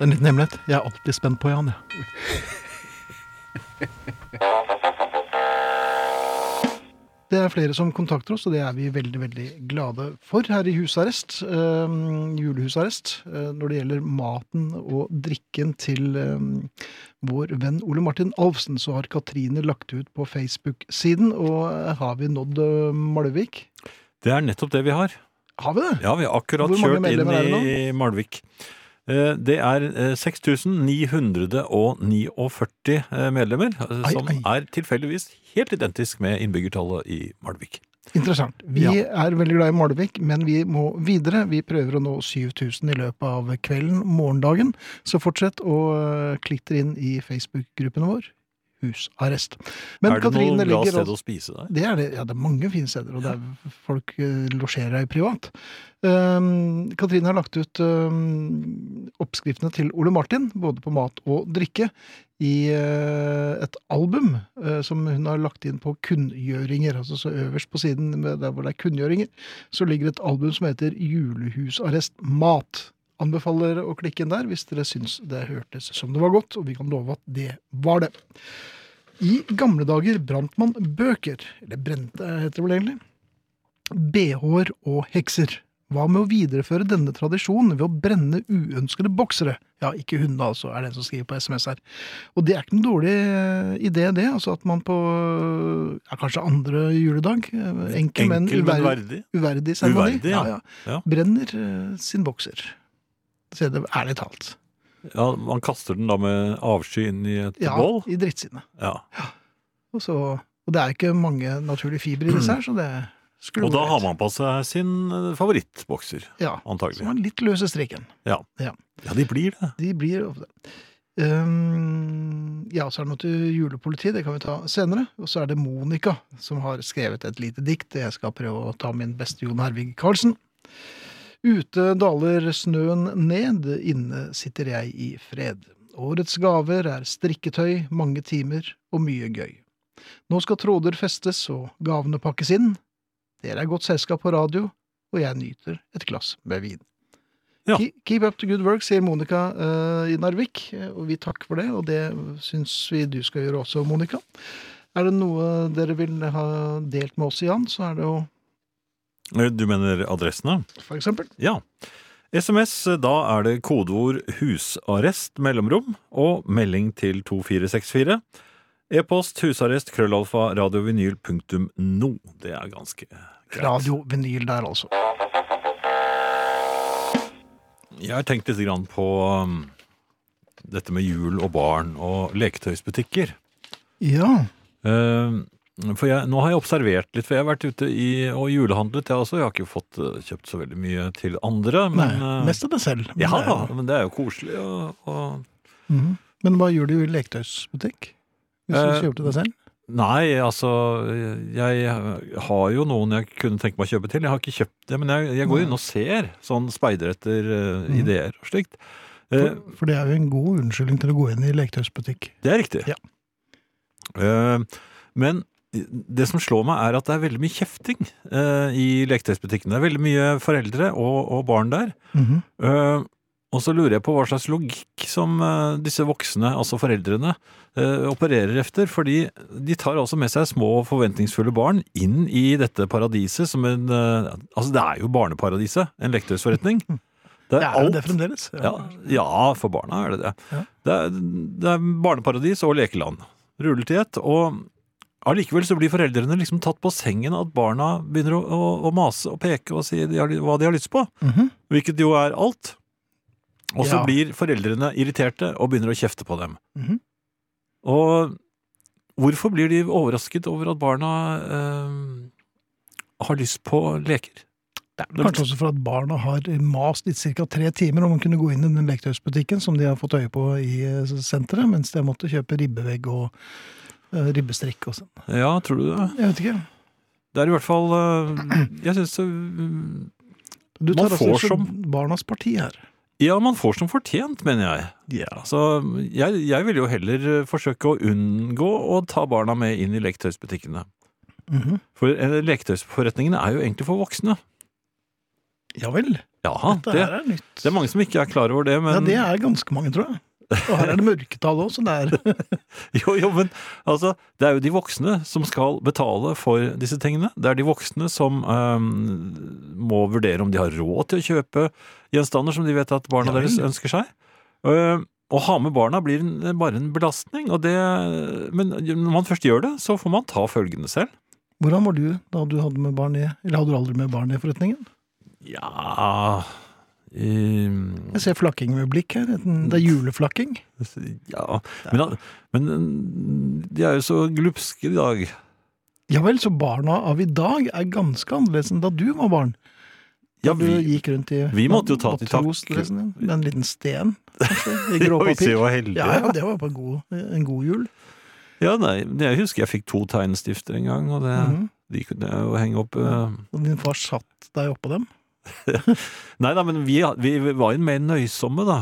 er en liten hemmelighet. Jeg er alltid spent på Jan, jeg. Det er flere som kontakter oss, og det er vi veldig veldig glade for her i husarrest. eh, julehusarrest. eh, når det gjelder maten og drikken til eh, vår venn Ole Martin Alfsen, så har Katrine lagt ut på Facebook-siden. Og eh, har vi nådd eh, Malvik? Det er nettopp det vi har. Har vi det? Ja, vi har akkurat kjørt inn i Malvik. Eh, Det er eh, 6949 eh, medlemmer, eh, Ai, som ai. er tilfeldigvis helt identisk med innbyggertallet i Malvik. Interessant. Vi Ja. er veldig glad i Malvik, men vi må videre. Vi prøver å nå 7000 i løpet av kvelden, morgendagen. Så fortsett å klitre inn i Facebook-gruppen vår. Husarrest. Men er det Katrine noe bra sted å spise der? det er det. Ja, det er mange fine steder, og det er folk uh, losjerer her privat. Um, Katrine har lagt ut um, oppskriftene til Ole Martin, både på mat og drikke, i uh, et album uh, som hun har lagt inn på kunngjøringer. Altså så øverst på siden der hvor det er kunngjøringer, så ligger et album som heter Julehusarrest mat. Anbefaler dere å klikke inn der hvis dere syns det hørtes som det var godt, og vi kan love at det var det. I gamle dager brant man bøker, eller brente heter det vel egentlig, BH-er og hekser. Hva med å videreføre denne tradisjonen ved å brenne uønskede boksere? Ja, ikke hunde altså, er det en som skriver på SMS her. Og det er ikke noen dårlig eh, idé det, altså at man på ja, kanskje andre juledag, eh, enkel, Enkel, men uverdig, verdig. uverdig seremoni, ja. Ja. brenner eh, sin bokser. Se det ærlig talt. Ja, Man kaster den da med avsky inn i et Ja, bål? i drittsinnet. Ja. Og, så, og det er ikke mange naturlige fibre i disse her, så det skulle Og da har man på seg sin eh, favorittbokser, ja, antagelig. som har litt løse strikken. Ja, de blir det. De blir ofte um, Ja, så er det noe til julepoliti, det kan vi ta senere. Og så er det Monica som har skrevet et lite dikt. Jeg skal prøve å ta min beste Jon Hervig Karlsen. Ute daler snøen ned, inne sitter jeg i fred. Årets gaver er strikketøy, mange timer og mye gøy. Nå skal tråder festes og gavene pakkes inn. Dere er godt selskap på radio, og jeg nyter et glass med vin. Ja. Keep, up the good work, sier Monica uh, i Narvik, eh, og vi takker for det, og det syns vi du skal gjøre også, Monica. Er det noe dere vil ha delt med oss, Jan, så er det jo Du mener adressene? for eksempel Ja. SMS, da er det kodeord 'husarrest' mellomrom og melding til 2464. E-post husarrest krøllalfa radiovinyl punktum no. Det er ganske greit. Radio-vinyl der, altså. Jeg har tenkt litt grann på um, dette med jul og barn og leketøysbutikker. Ja. Eh, for jeg, nå har jeg observert litt, for jeg har vært ute i, og julehandlet jeg også. Jeg har ikke fått eh, kjøpt så veldig mye til andre. Men, Nei, mest av meg selv. Men ja, det er men det er jo koselig. Og, og, Mhm. Men hva gjør du i leketøysbutikk? Hvis Eh, du kjøper til deg selv? nei, altså Jeg har jo noen jeg kunne tenke meg å kjøpe til. Jeg har ikke kjøpt det, men jeg, jeg går inn og ser. Sånn speider etter eh, Mhm. ideer og slikt. Eh, For, for det er jo en god unnskyldning til å gå inn i leketøysbutikk. Det er riktig. Ja. Uh, men det som slår meg, er at det er veldig mye kjefting eh, i leketøysbutikken. Det er veldig mye foreldre og, og barn der. Mhm. Eh, og så lurer jeg på hva slags logikk som eh, disse voksne, altså foreldrene, eh, opererer efter. Fordi de tar altså med seg små forventningsfulle barn inn i dette paradiset som en eh, Altså, det er jo barneparadiset, en leketøysforretning. Det Det er jo det fremdeles. ja, ja, for barna er det det. Ja. Det, er, det er barneparadis og lekeland. Rullet i ett. Og allikevel så blir foreldrene liksom tatt på sengen at barna begynner å, å, å mase og peke og si de har, hva de har lyst på. Mhm. Hvilket jo er alt. Og så Ja. blir foreldrene irriterte og begynner å kjefte på dem. Mhm. Og hvorfor blir de overrasket over at barna eh, har lyst på leker? Kanskje også for at barna har mast i ca. tre timer om å kunne gå inn i den leketøysbutikken som de har fått øye på i eh, senteret, mens de har måttet kjøpe ribbevegg og ribbestrikk og sånn. Ja, tror du det? Jeg vet ikke. Det er i hvert fall eh, Jeg syns Du tar altså som- barnas parti her. Ja, man får som fortjent, mener jeg. Altså, jeg, jeg vil jo heller eh, forsøke å unngå å ta barna med inn i leketøysbutikkene. Mhm. For eh, leketøysforretningene er jo egentlig for voksne. Ja vel. Ja, Dette det, her er nytt. det er mange som ikke er klar over det, men Ja, det er ganske mange, tror jeg. Og her er det mørketall òg, så det er Jo, jo, men altså, det er jo de voksne som skal betale for disse tingene. Det er de voksne som um, må vurdere om de har råd til å kjøpe gjenstander som de vet at barna Ja deres ønsker seg. Uh, å ha med barna blir en, bare en belastning, og det, men når man først gjør det, så får man ta følgene selv. Hvordan var du da du hadde med barn i Eller hadde du aldri med barn i forretningen? Ja ehm, Jeg ser flakking med blikk her. Det er juleflakking. Ja, men, men mm, de er jo så glupske i dag. Ja vel, så barna av i dag er ganske annerledes enn da du var barn. Ja, vi, du gikk rundt i vi måtte jo ta til takke. Med en liten sten, kanskje, i gråpapir. Ja, ja, det var på en god, en god jul. Ja, nei, jeg husker jeg fikk to tegnstifter en gang, og det, Mhm. de kunne jeg jo henge opp eh. Og din far satt deg oppå dem. Nei da, men vi, vi var jo mer nøysomme, da.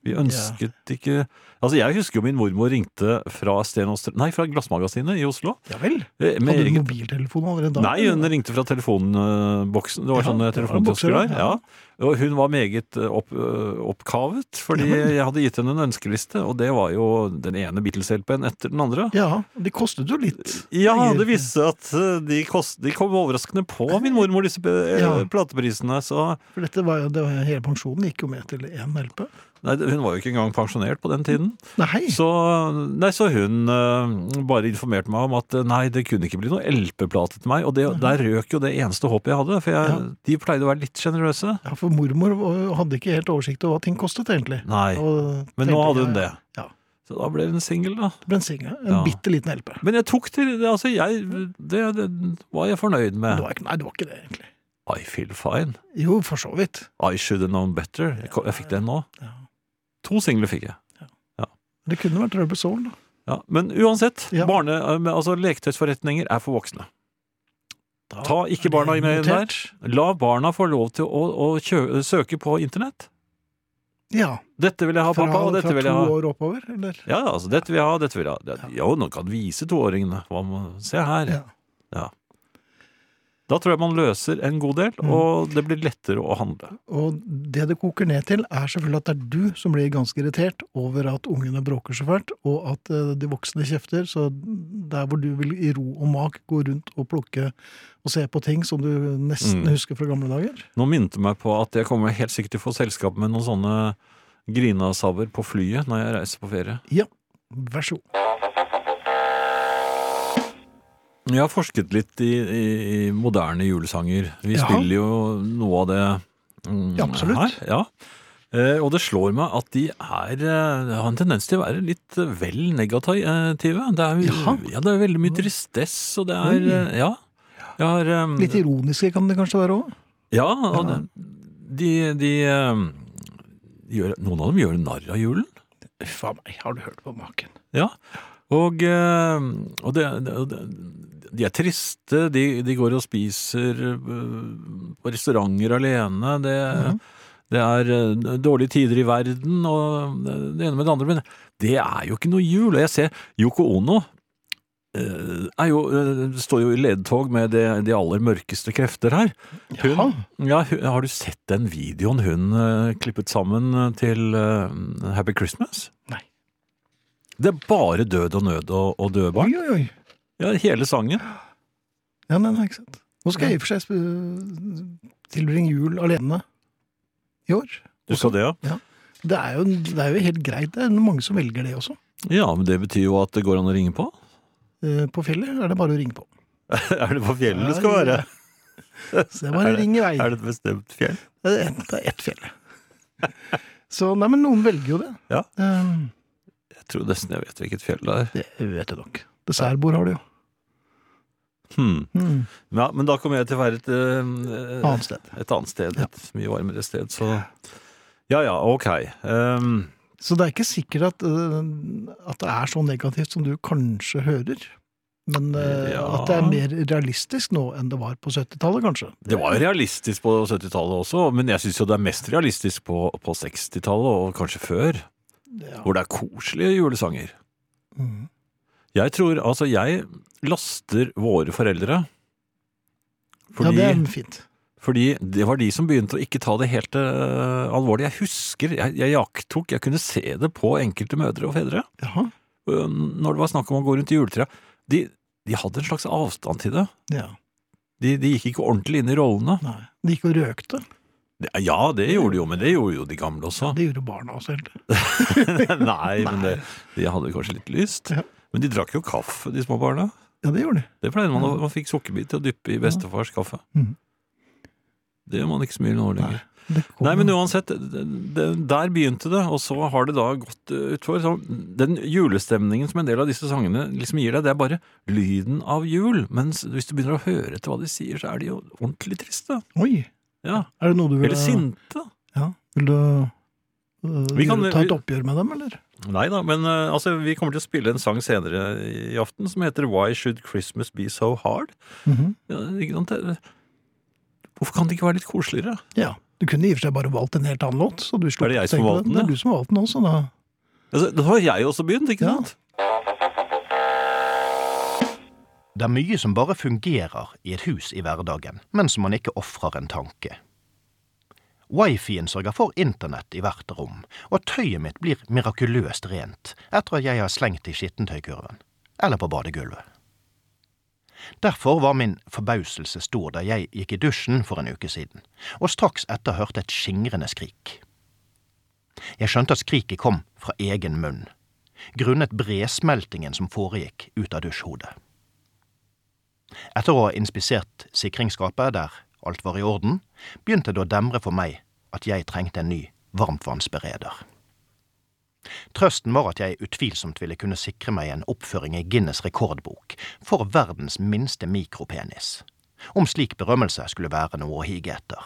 Vi ønsket ikke Altså, jeg husker jo min mormor ringte fra Sten Strøm Nei, fra Glassmagasinet i Oslo. Ja vel. Eh, med Hadde du eget- mobiltelefon allerede da? Nei, hun ringte fra telefonboksen. Det var Ja, sånne det var telefonkiosker bokser, der. ja. Og hun var meget eh, opp, eh, oppkavet, fordi jeg hadde gitt henne en ønskeliste, og det var jo den ene Beatles-LP-en etter den andre. Ja, det kostet jo litt. Ja, det viste seg at eh, de, kost, de kom overraskende på min mormor, disse Ja. plateprisene. Så For dette var jo, det var, hele pensjonen gikk jo med til én LP. nei, hun var jo ikke engang pensjonert på den tiden. Nei, Så, nei, så hun uh, bare informerte meg om at nei, det kunne ikke bli noe LP-plate til meg. Og det, der røk jo det eneste håpet jeg hadde, for jeg, Ja. de pleide å være litt sjenerøse. ja, for mormor hadde ikke helt oversikt over hva ting kostet, egentlig. Nei, Og men nå hadde hun det. Ja. Så da ble det en singel, da. Det ble en single, En Ja. bitte liten LP. Men jeg tok til Altså, jeg Det, det var jeg fornøyd med. det var ikke, nei, det var ikke det, egentlig. I feel fine. Jo, for så vidt. I should have known better. Jeg, jeg fikk den nå. Ja. To singler fikk jeg. Det kunne vært Rubber Soul, da. Ja, men uansett, Ja. barne, altså leketøysforretninger er for voksne. Ta ikke barna med inn der. La barna få lov til å, å kjø, søke på internett. Ja. Dette vil jeg ha, pappa, og dette vil jeg to år oppover, eller? Ja, altså, dette vil jeg ha, dette vil jeg ha. Jo, nå kan vise toåringene. Se her. Ja. Ja. Da tror jeg man løser en god del, og det blir lettere å handle. Og det det koker ned til, er selvfølgelig at det er du som blir ganske irritert over at ungene bråker så fælt, og at eh, de voksne kjefter. Så der hvor du vil i ro og mak gå rundt og plukke og se på ting som du nesten Mm. husker fra gamle dager. Nå minte meg på at jeg kommer helt sikkert til å få selskap med noen sånne grinasabber på flyet når jeg reiser på ferie. Ja, Vær så god. Jeg har forsket litt i, i, i moderne julesanger. Vi ja. spiller jo noe av det mm, Ja, her. Ja. Eh, og det slår meg at de er, eh, har en tendens til å være litt eh, vel negative. Det er, ja. Ja, det er veldig mye tristess, og det er eh, Ja. Har, eh, Litt ironiske kan det kanskje være òg? Ja, og det, de, de eh, gjør, Noen av dem gjør narr av julen. Uff a meg, har du hørt på maken? Ja, og, eh, og det, det, det, de er triste, de, de går og spiser eh, på restauranter alene, det, det er eh, dårlige tider i verden, og det ene med det andre, men det er jo ikke noe jul. Og jeg ser Yoko Ono eh, jo, eh, står jo i ledtog med de, de aller mørkeste krefter her. Hun, ja, hun, har du sett den videoen hun eh, klippet sammen eh, til eh, Happy Christmas? Nei. Det er bare død og nød og, og døde Oi, oi, oi. Ja, hele sangen. Ja, men ikke sant. Nå skal jeg i og for seg tilbringe jul alene i år. Du skal det, ja? Det er, jo, det er jo helt greit. Det er mange som velger det også. Ja, men det betyr jo at det går an å ringe på. Eh, På fjellet er det bare å ringe på. er det på fjellet det skal være? Så det er bare å ringe i vei. Er det et bestemt fjell? Det er ett- er fjell. Så nei, men noen velger jo det. Ja. Um, Jeg tror nesten jeg vet hvilket fjell det er. Det vet jeg nok. Dessertbord har de jo. Hmm. Hmm. Ja, men da kommer jeg til å være et, eh, Annet sted. et annet sted. Et mye varmere sted, så Ja ja, ok. Um, Så det er ikke sikkert at, øh, at det er så negativt som du kanskje hører. Men øh, Ja. at det er mer realistisk nå enn det var på 70-tallet, kanskje. det var jo realistisk på 70-tallet også, men jeg syns jo det er mest realistisk på, på 60-tallet, og kanskje før. Ja. Hvor det er koselige julesanger. Mhm. Jeg tror Altså, jeg laster våre foreldre. ja, det er fint. fordi det var de som begynte å ikke ta det helt uh, alvorlig. Jeg husker, jeg, jeg jakttok, jeg kunne se det på enkelte mødre og fedre. Jaha. øh, Når det var snakk om å gå rundt i juletrea. De, de hadde en slags avstand til det. Ja. De, de gikk ikke ordentlig inn i rollene. Nei. De gikk og røkte. Ja, det gjorde de jo, men det gjorde jo de gamle også. Ja, Det gjorde barna også, egentlig. Nei, men det, de hadde kanskje litt lyst. Ja. Men de drakk jo kaffe, de små barna. Ja, det gjorde de. Det pleide man, å- man fikk sukkerbit til å dyppe i bestefars kaffe. Mm. Det gjør man ikke så mye nå lenger. Nei, men uansett, det, det, der begynte det, og så har det da gått uh, utfor. Så den julestemningen som en del av disse sangene liksom gir deg, det er bare lyden av jul. Mens hvis du begynner å høre etter hva de sier, så er de jo ordentlig triste. Oi! Ja, Er det noe du vil Eller sinte. Ja. Vil du øh, Vi kan- ta et oppgjør med dem, eller? Nei da, men uh, altså, vi kommer til å spille en sang senere i aften som heter Why Should Christmas Be So Hard? Mhm. Ja, sant? Det- Hvorfor kan det ikke være litt koseligere? Ja. Du kunne i og for seg bare valgt en helt annen låt. Så du Er det jeg som valgte den, Det er du som har valgt den også, da. Altså, da har jeg også begynt, ikke Ja. sant? Det er mye som bare fungerer i et hus i hverdagen, men som man ikke ofrer en tanke. Wifien sørger for internett i hvert rom, og tøyet mitt blir mirakuløst rent etter at jeg har slengt det i skittentøykurven, eller på badegulvet. Derfor var min forbauselse stor da jeg gikk i dusjen for en uke siden, og straks etter hørte et skingrende skrik. Jeg skjønte at skriket kom fra egen munn, grunnet bresmeltingen som foregikk ut av dusjhodet. Etter å ha inspisert sikringsskapet der alt var i orden, begynte det å demre for meg at jeg trengte en ny varmtvannsbereder. Trøsten var at jeg utvilsomt ville kunne sikre meg en oppføring i Guinness rekordbok for verdens minste mikropenis, om slik berømmelse skulle være noe å hige etter.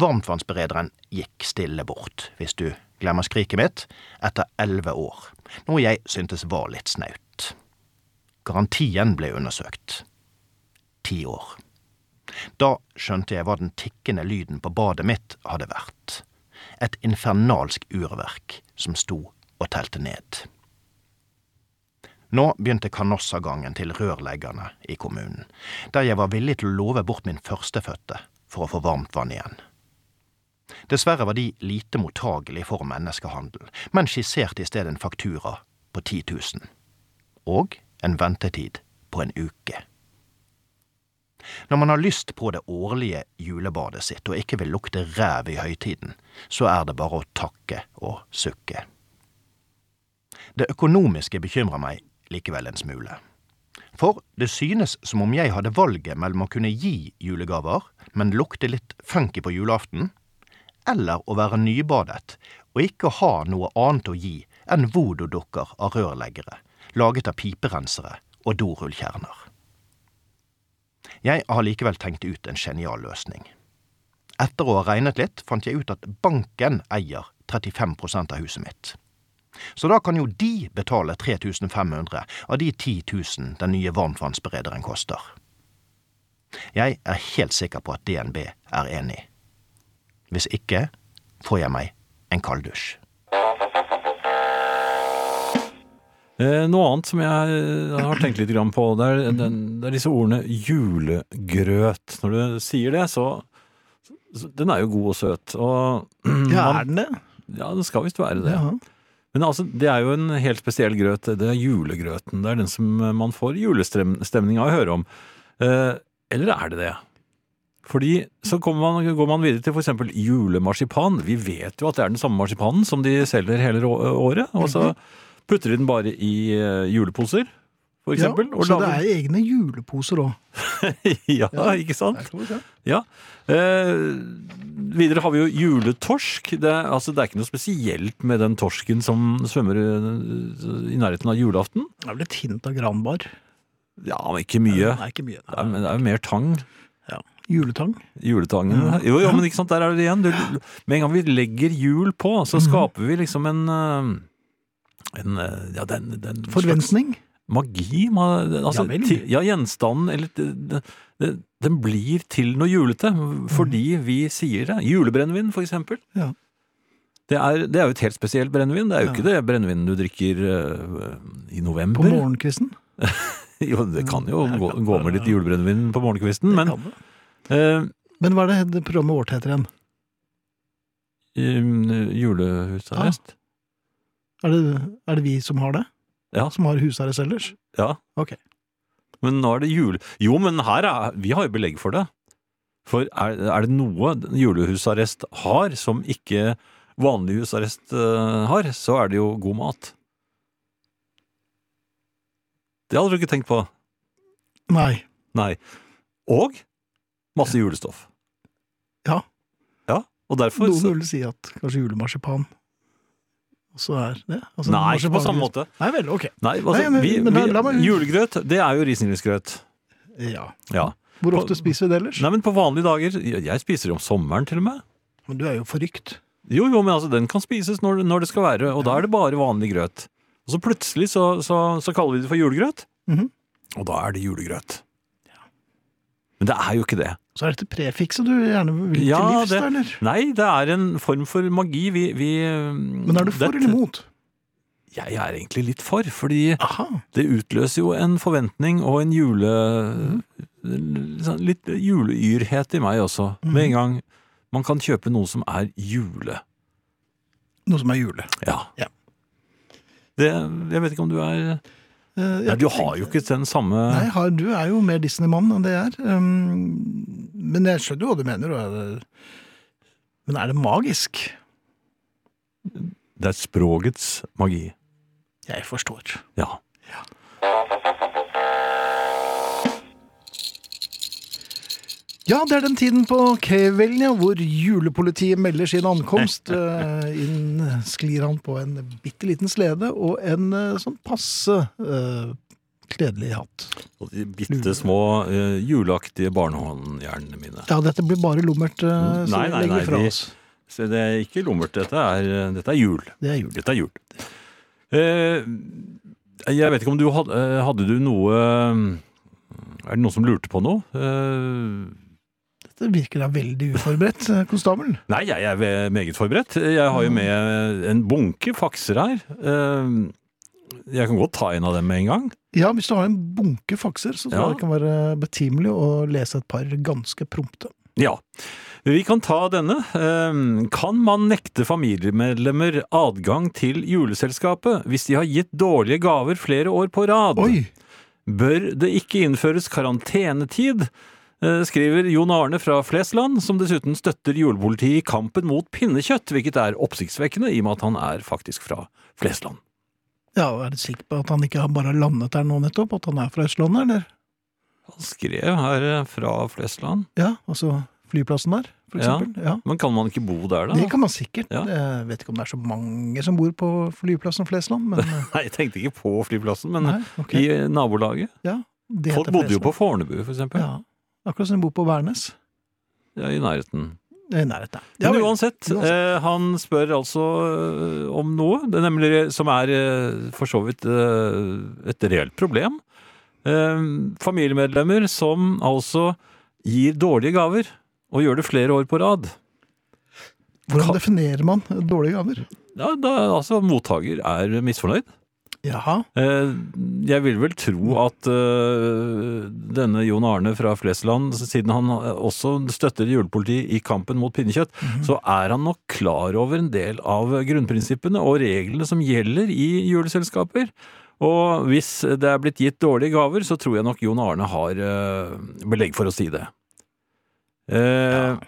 Varmtvannsberederen gikk stille bort, hvis du glemmer skriket mitt, etter elleve år, noe jeg syntes var litt snaut. Garantien ble undersøkt. Ti år. Da skjønte jeg hva den tikkende lyden på badet mitt hadde vært. Et infernalsk urverk som sto og telte ned. Nå begynte kanossagangen til rørleggerne i kommunen, der jeg var villig til å love bort min førstefødte for å få varmt vann igjen. Dessverre var de lite mottagelige for menneskehandel, men skisserte i stedet en faktura på 10 000. Og en ventetid på en uke. Når man har lyst på det årlige julebadet sitt og ikke vil lukte ræv i høytiden, så er det bare å takke og sukke. Det økonomiske bekymrer meg likevel en smule. For det synes som om jeg hadde valget mellom å kunne gi julegaver, men lukte litt funky på julaften, eller å være nybadet og ikke ha noe annet å gi enn voodoo-dukker av rørleggere, laget av piperensere og dorullkjerner. Jeg har likevel tenkt ut en genial løsning. Etter å ha regnet litt, fant jeg ut at banken eier 35% av huset mitt. Så da kan jo de betale 3500 av de 10 000 den nye varmtvannsberederen koster. Jeg er helt sikker på at DNB er enig. Hvis ikke får jeg meg en kalddusj. Noe annet som jeg eh, har tenkt litt på, det er, det er disse ordene julegrøt. Når du sier det, så, så Den er jo god og søt. Og, Ja, er den det? ja, det skal visst være det. Jaha. Men altså, det er jo en helt spesiell grøt. Det er julegrøten. Det er den som man får julestemning av å høre om. Eh, eller er det det? Fordi så man, går man videre til eksempel julemarsipan. Vi vet jo at det er den samme marsipanen som de selger hele året. Og så putter de den bare i eh, juleposer, for eksempel. Ja, så det er egne juleposer òg. ja, ikke sant? Ja. Eh, videre har vi jo juletorsk. Det, altså, det er ikke noe spesielt med den torsken som svømmer eh, i nærheten av julaften. Det er vel et hint av granbar. Ja, men ikke mye. Nei, ikke mye. Det er, men det er jo mer tang. Ja. Juletang. Juletangen. Jo, jo, men ikke sant, der er det igjen. Du, med en gang vi legger jul på, så skaper vi liksom en eh, en, eh, ja, den, den Forventning. Magi. ma- Altså, Ja til, ja, gjenstanden eller Den blir til noe julete fordi vi sier det. Julebrennevin, for eksempel. Ja. Det er, det er jo et helt spesielt brennevin. Det er jo Ja. ikke det brennevinet du drikker uh, i november. På morgenkvisten. jo, det kan jo Ja, gå, kan gå med litt ja. julebrennevin på morgenkvisten, men uh, Men hva er det programmet vårt heter igjen? i- julehusarrest Er det, er det vi som har det? Ja. Som har husarrest ellers? Ja. Ok. Men nå er det jul... Jo, men her er Vi har jo belegg for det. For er, er det noe julehusarrest har som ikke vanlig husarrest eh, har, så er det jo god mat. Det hadde du ikke tenkt på. Nei. Nei. Og masse julestoff. Ja. Ja, og derfor Noen ville vil si at kanskje julemarsipan også er det? Altså, Nei, ikke på samme måte. Nei vel, ok. Nei, altså, Nei, men- vi, men vi, meg- Julegrøt, det er jo risengrynsgrøt. Ja. Ja. Hvor På- ofte spiser vi det ellers? Nei, men på vanlige dager Jeg spiser det om sommeren, til og med. Men du er jo forrykt. Jo, jo, men altså, den kan spises når, når det skal være, og da er det bare vanlig grøt. Og så plutselig så, så, så kaller vi det for julegrøt, Mhm. og da er det julegrøt. Men det er jo ikke det. Så er dette prefikset du gjerne vil Ja, til livs, det- eller? Nei, det er en form for magi. Vi, vi Men er du for dette- eller imot? Jeg er egentlig litt for, fordi Aha. det utløser jo en forventning og en jule... Mhm. sånn Litt juleyrhet i meg også. Mm. Med en gang man kan kjøpe noe som er jule. Noe som er jule. Ja. Ja. Det, jeg vet ikke om du er Nei, jeg du har jo ikke den samme Nei, har, du er jo mer Disney-mann enn det jeg er. Um, men jeg skjønner jo hva du mener. er Men er det magisk? Det er språkets magi. Jeg forstår. Ja. Ja, det er den tiden på kvelden ja, hvor julepolitiet melder sin ankomst. Eh, Inn sklir han på en bitte liten slede og en eh, sånn passe uh, kledelig hatt. Og de bitte små uh, juleaktige barnehåndjernene mine. Ja, dette blir bare lummert, Uh, så Nei, nei, legger nei, fra de- oss. Så det er ikke lummert. Dette er, dette er jul. Det er jul. Dette er jul. Uh, jeg vet ikke om du hadde, hadde du noe Er det noen som lurte på noe? Eh, Det virker da veldig uforberedt, eh, konstabel. Nei, jeg er meget forberedt. Jeg har jo med en bunke fakser her. Eh, Jeg kan godt ta en av dem med en gang. Ja, hvis du har en bunke fakser, så tror Ja. det kan være betimelig å lese et par ganske prompte. Ja. Vi kan ta denne. Eh, Kan man nekte familiemedlemmer adgang til juleselskapet hvis de har gitt dårlige gaver flere år på rad? Oi! Bør det ikke innføres karantenetid? Eh, Skriver Jon Arne fra Flesland, som dessuten støtter julepolitiet i kampen mot pinnekjøtt, hvilket er oppsiktsvekkende i og med at han er faktisk fra Flesland. Ja, og Er du sikker på at han ikke har bare landet der nå nettopp? At han er fra Østlandet, eller? Han skrev her eh, fra Flesland. Ja, altså flyplassen der, for eksempel. Ja. Men kan man ikke bo der, da? Det kan man sikkert. Ja. Jeg vet ikke om det er så mange som bor på flyplassen Flesland, men eh, Nei, jeg tenkte ikke på flyplassen, men nei, okay. i nabolaget. ja, det Folk bodde jo på Fornebu, for eksempel. Ja, akkurat som de bor på Værnes. Ja, I nærheten. I nærheten. Ja, Men uansett, Uansett. eh, han spør altså eh, om noe, det nemlig som er eh, for så vidt eh, et reelt problem. Eh, familiemedlemmer som altså gir dårlige gaver, og gjør det flere år på rad. Hvordan definerer man dårlige gaver? Ja, da, altså, mottaker er misfornøyd. Jaha. Eh, Jeg vil vel tro at eh, denne Jon Arne fra Flesland, siden han også støtter julepolitiet i kampen mot pinnekjøtt, så er han nok klar over en del av grunnprinsippene og reglene som gjelder i juleselskaper. Og hvis det er blitt gitt dårlige gaver, så tror jeg nok Jon Arne har eh, belegg for å si det. Eh,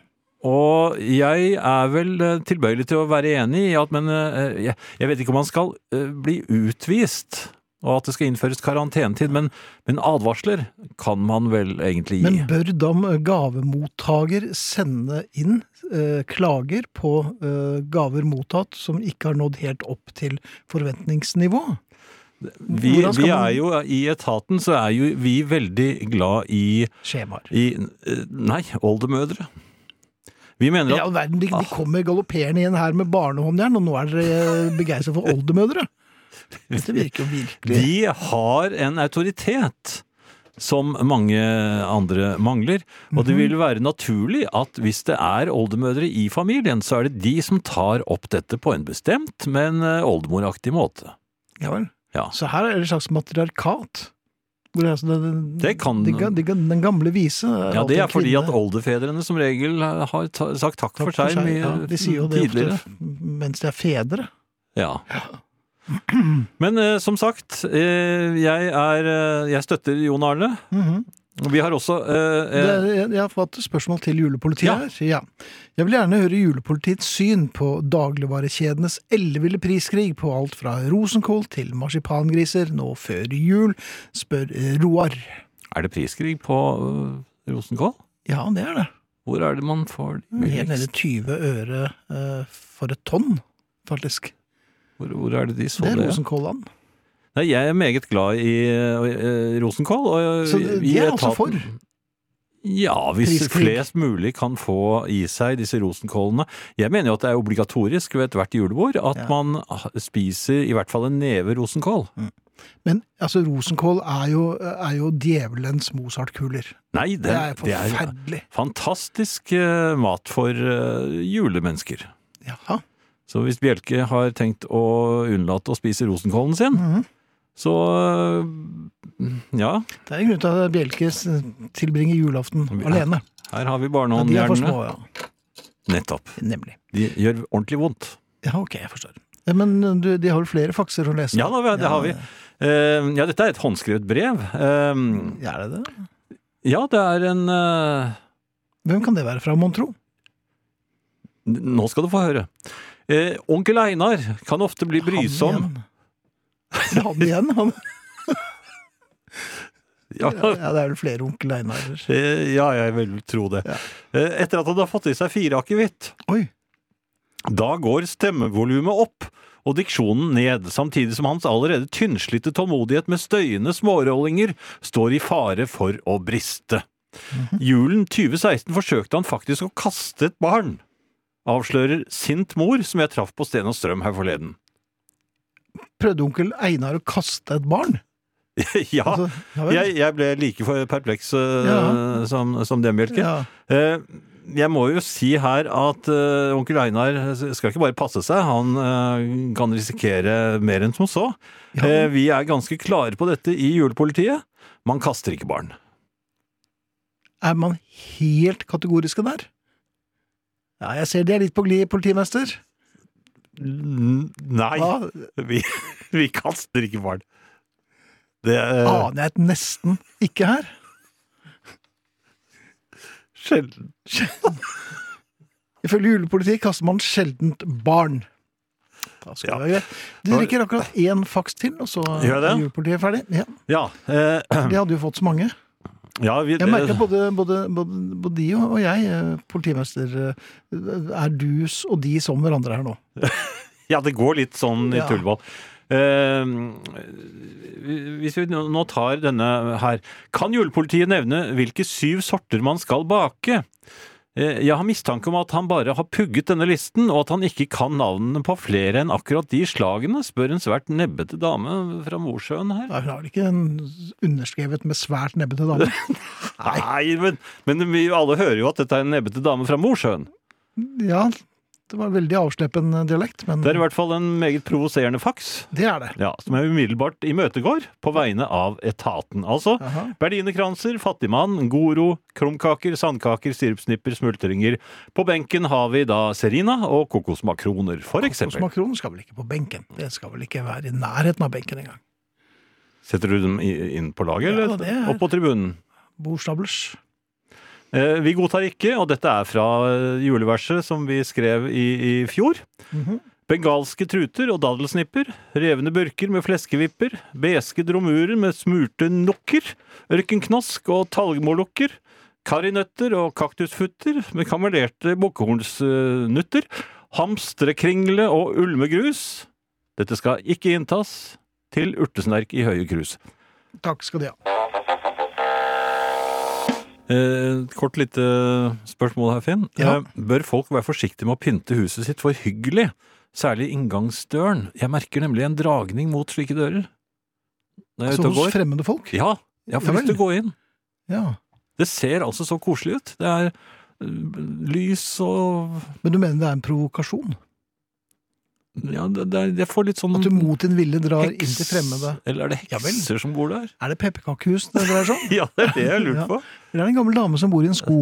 Og jeg er vel eh, tilbøyelig til å være enig i at, men eh, jeg, jeg vet ikke om han skal eh, bli utvist, og at det skal innføres karantenetid, men, men advarsler kan man vel egentlig gi. Men bør da gavemottaker sende inn eh, klager på eh, gaver mottatt som ikke har nådd helt opp til forventningsnivå? vi, vi er jo, I etaten så er jo vi veldig glad i, Skjemaer. i eh, Nei, oldemødre. Vi mener at Ja, verden, de, Ah. de kommer galopperende inn her med barnehåndjern, og nå er dere begeistret for oldemødre. Dette virker jo virkelig De har en autoritet som mange andre mangler. Og Mhm. det vil være naturlig at hvis det er oldemødre i familien, så er det de som tar opp dette på en bestemt, men eh, oldemoraktig måte. Ja vel. Ja. Så her er det et slags matriarkat. Altså det, Det kan- de, de, Den gamle vise Ja, Det er fordi kvinne. at oldefedrene som regel har ta, sagt takk, Takk for seg, mye Ja, de sier jo det tidligere. ofte mens de er fedre. Ja. Men eh, som sagt, eh, jeg, er, eh, jeg støtter Jon Arne. Mhm. Vi har også eh, eh, er- jeg, har fått spørsmål til julepolitiet Ja. her. Ja. Jeg vil gjerne høre julepolitiets syn på dagligvarekjedenes elleville priskrig på alt fra rosenkål til marsipangriser nå før jul, spør eh, Roar. Er det priskrig på eh, rosenkål? Ja, det er det. Hvor er det man får de Helt nede 20 øre eh, for et tonn, faktisk. Hvor, hvor er det de så Det det? er rosenkålland. Nei, jeg er meget glad i uh, rosenkål. Og, Så de er altså for? Ja, hvis Priskrig. flest mulig kan få i seg disse rosenkålene. Jeg mener jo at det er obligatorisk ved ethvert julebord at Ja. man spiser i hvert fall en neve rosenkål. Men altså, rosenkål er jo, er jo djevelens Mozart-kuler. Nei, det, Det er det er fantastisk uh, mat for uh, julemennesker. Jaha. Så hvis Bjelke har tenkt å unnlate å spise rosenkålen sin, Mhm. Så eh, ja, Det er en grunn til at Bjelke tilbringer julaften ja. alene. her har vi er barnehåndjernene. Ja, ja. Nettopp. Nemlig. De gjør ordentlig vondt. Ja, ok, jeg forstår. Men du, de har vel flere fakser å lese? Ja, da, det har vi. Uh, ja, dette er et håndskrevet brev. Uh, er det det? ja, det er en uh... Hvem kan det være fra, mon tro? Nå skal du få høre. Eh, onkel Einar kan ofte bli brysom. Han igjen. Han igjen, han. Ja, Ja, det er vel flere onkel Einarer. eh, ja, jeg vil tro det. Ja. Eh, etter at han har fått i seg fire akevitt. Da går stemmevolumet opp og diksjonen ned, samtidig som hans allerede tynnslitte tålmodighet med støyende smårollinger står i fare for å briste. Mhm. Julen 2016 forsøkte han faktisk å kaste et barn. Avslører sint mor som jeg traff på Sten og Strøm her forleden. Prøvde onkel Einar å kaste et barn? ja, Altså, jeg, jeg ble like perpleks eh, Ja. som, som dem, Bjelke. Ja. Eh, jeg må jo si her at uh, onkel Einar skal ikke bare passe seg, han uh, kan risikere mer enn som så. Ja. Uh, vi er ganske klare på dette i julepolitiet. Man kaster ikke barn. Er man helt kategoriske der? Ja, jeg ser de er litt på glid, politimester. Nei, vi, vi kaster ikke barn. Det er aner jeg et nesten ikke her. sjelden. Ifølge julepolitiet kaster man sjeldent barn. Da skal Ja. det være greit. Du drikker akkurat én faks til, og så er julepolitiet ferdig. Ja, Ja, eh, De hadde jo fått så mange. Ja vi, Jeg merker både, både, både, både de og jeg, eh, politimester, eh, er dus og de som hverandre her nå. Ja, det går litt sånn i tullball. Eh, hvis vi nå tar denne her Kan julepolitiet nevne hvilke syv sorter man skal bake? Eh, jeg har mistanke om at han bare har pugget denne listen, og at han ikke kan navnene på flere enn akkurat de slagene, spør en svært nebbete dame fra Mosjøen her. Nei, Hun har vel ikke underskrevet med svært nebbete dame? Nei, men, men vi alle hører jo at dette er en nebbete dame fra Mosjøen. Ja, det var en veldig avsleppen dialekt, men Det er i hvert fall en meget provoserende faks. det er det. Ja, som jeg umiddelbart imøtegår på vegne av etaten. Altså Jaha. berlinerkranser, fattigmann, goro, krumkaker, sandkaker, sirupsnipper, smultringer. På benken har vi da serina og kokosmakroner, for eksempel. Kokosmakroner skal vel ikke på benken. Det skal vel ikke være i nærheten av benken engang. Setter du dem inn på laget, Ja, eller er- opp på tribunen? Bordstablers. Eh, vi godtar ikke, og dette er fra eh, juleverset som vi skrev i, i fjor. Mhm. Bengalske truter og daddelsnipper, revne burker med fleskevipper, beske dromurer med smurte nokker, ørkenknask og talgmolukker, karinøtter og kaktusfutter med kamelerte bukkehornsnutter, hamstrekringle og ulmegrus. Dette skal ikke inntas til urtesnerk i høye krus. Takk skal de ha. Eh, kort lite spørsmål her, Finn. Ja. Eh, bør folk være forsiktige med å pynte huset sitt for hyggelig? Særlig inngangsdøren. Jeg merker nemlig en dragning mot slike dører. Når jeg Altså hos går. fremmede folk? Ja, jeg har lyst til å gå inn. Ja. Det ser altså så koselig ut. Det er eh, lys og Men du mener det er en provokasjon? Ja, det, det jeg får litt sånn At du mot din vilje drar inn til fremmede Eller er det Ja hekser som bor der? Er det pepperkakehus det dreier seg om? Ja, det er det jeg lurt Ja. på. Eller er det en gammel dame som bor i en sko?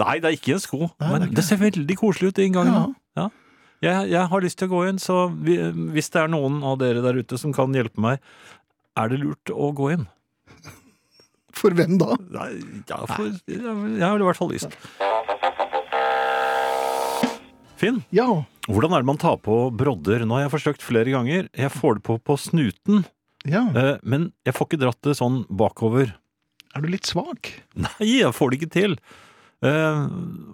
Nei, det er ikke en sko. Nei, men det, det ser veldig koselig ut i inngangen. Ja. Jeg, jeg har lyst til å gå inn, så vi, hvis det er noen av dere der ute som kan hjelpe meg, er det lurt å gå inn? For hvem da? Nei, ja, for, jeg, jeg har i hvert fall lyst. Finn, Ja. Hvordan er det man tar på brodder? Nå har jeg forsøkt flere ganger. Jeg får det på på snuten, ja. eh, men jeg får ikke dratt det sånn bakover. Er du litt svak? Nei, jeg får det ikke til. Eh,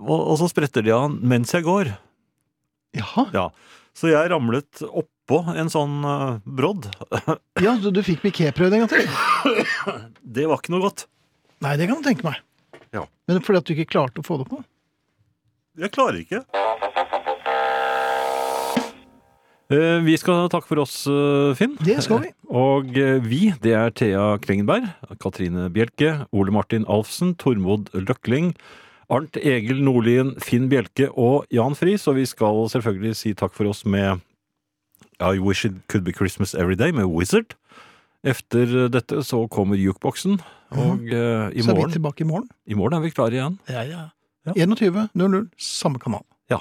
og, og så spretter de av mens jeg går. Jaha. Ja, så jeg ramlet oppå en sånn eh, brodd. Ja, du, du fikk piképrøvd en gang til? Det var ikke noe godt. Nei, det kan du tenke meg. Ja. Men fordi at du ikke klarte å få det på? Jeg klarer ikke. Eh, Vi skal takke for oss, eh, Finn. Det skal vi. Og eh, vi, det er Thea Krengenberg, Katrine Bjelke, Ole Martin Alfsen, Tormod Løkling, Arnt Egil Nordlien, Finn Bjelke og Jan Friis. Og vi skal selvfølgelig si takk for oss med I Wish It Could Be Christmas Every Day med Wizard. Efter dette så kommer jukeboksen, og eh, i, Så er vi tilbake i morgen. i morgen er vi klare igjen. Ja, ja. Ja. 21.00, samme kanal. Ja.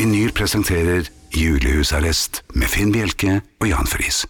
Vinyl presenterer Julehusarrest med Finn Bjelke og Jan Friis.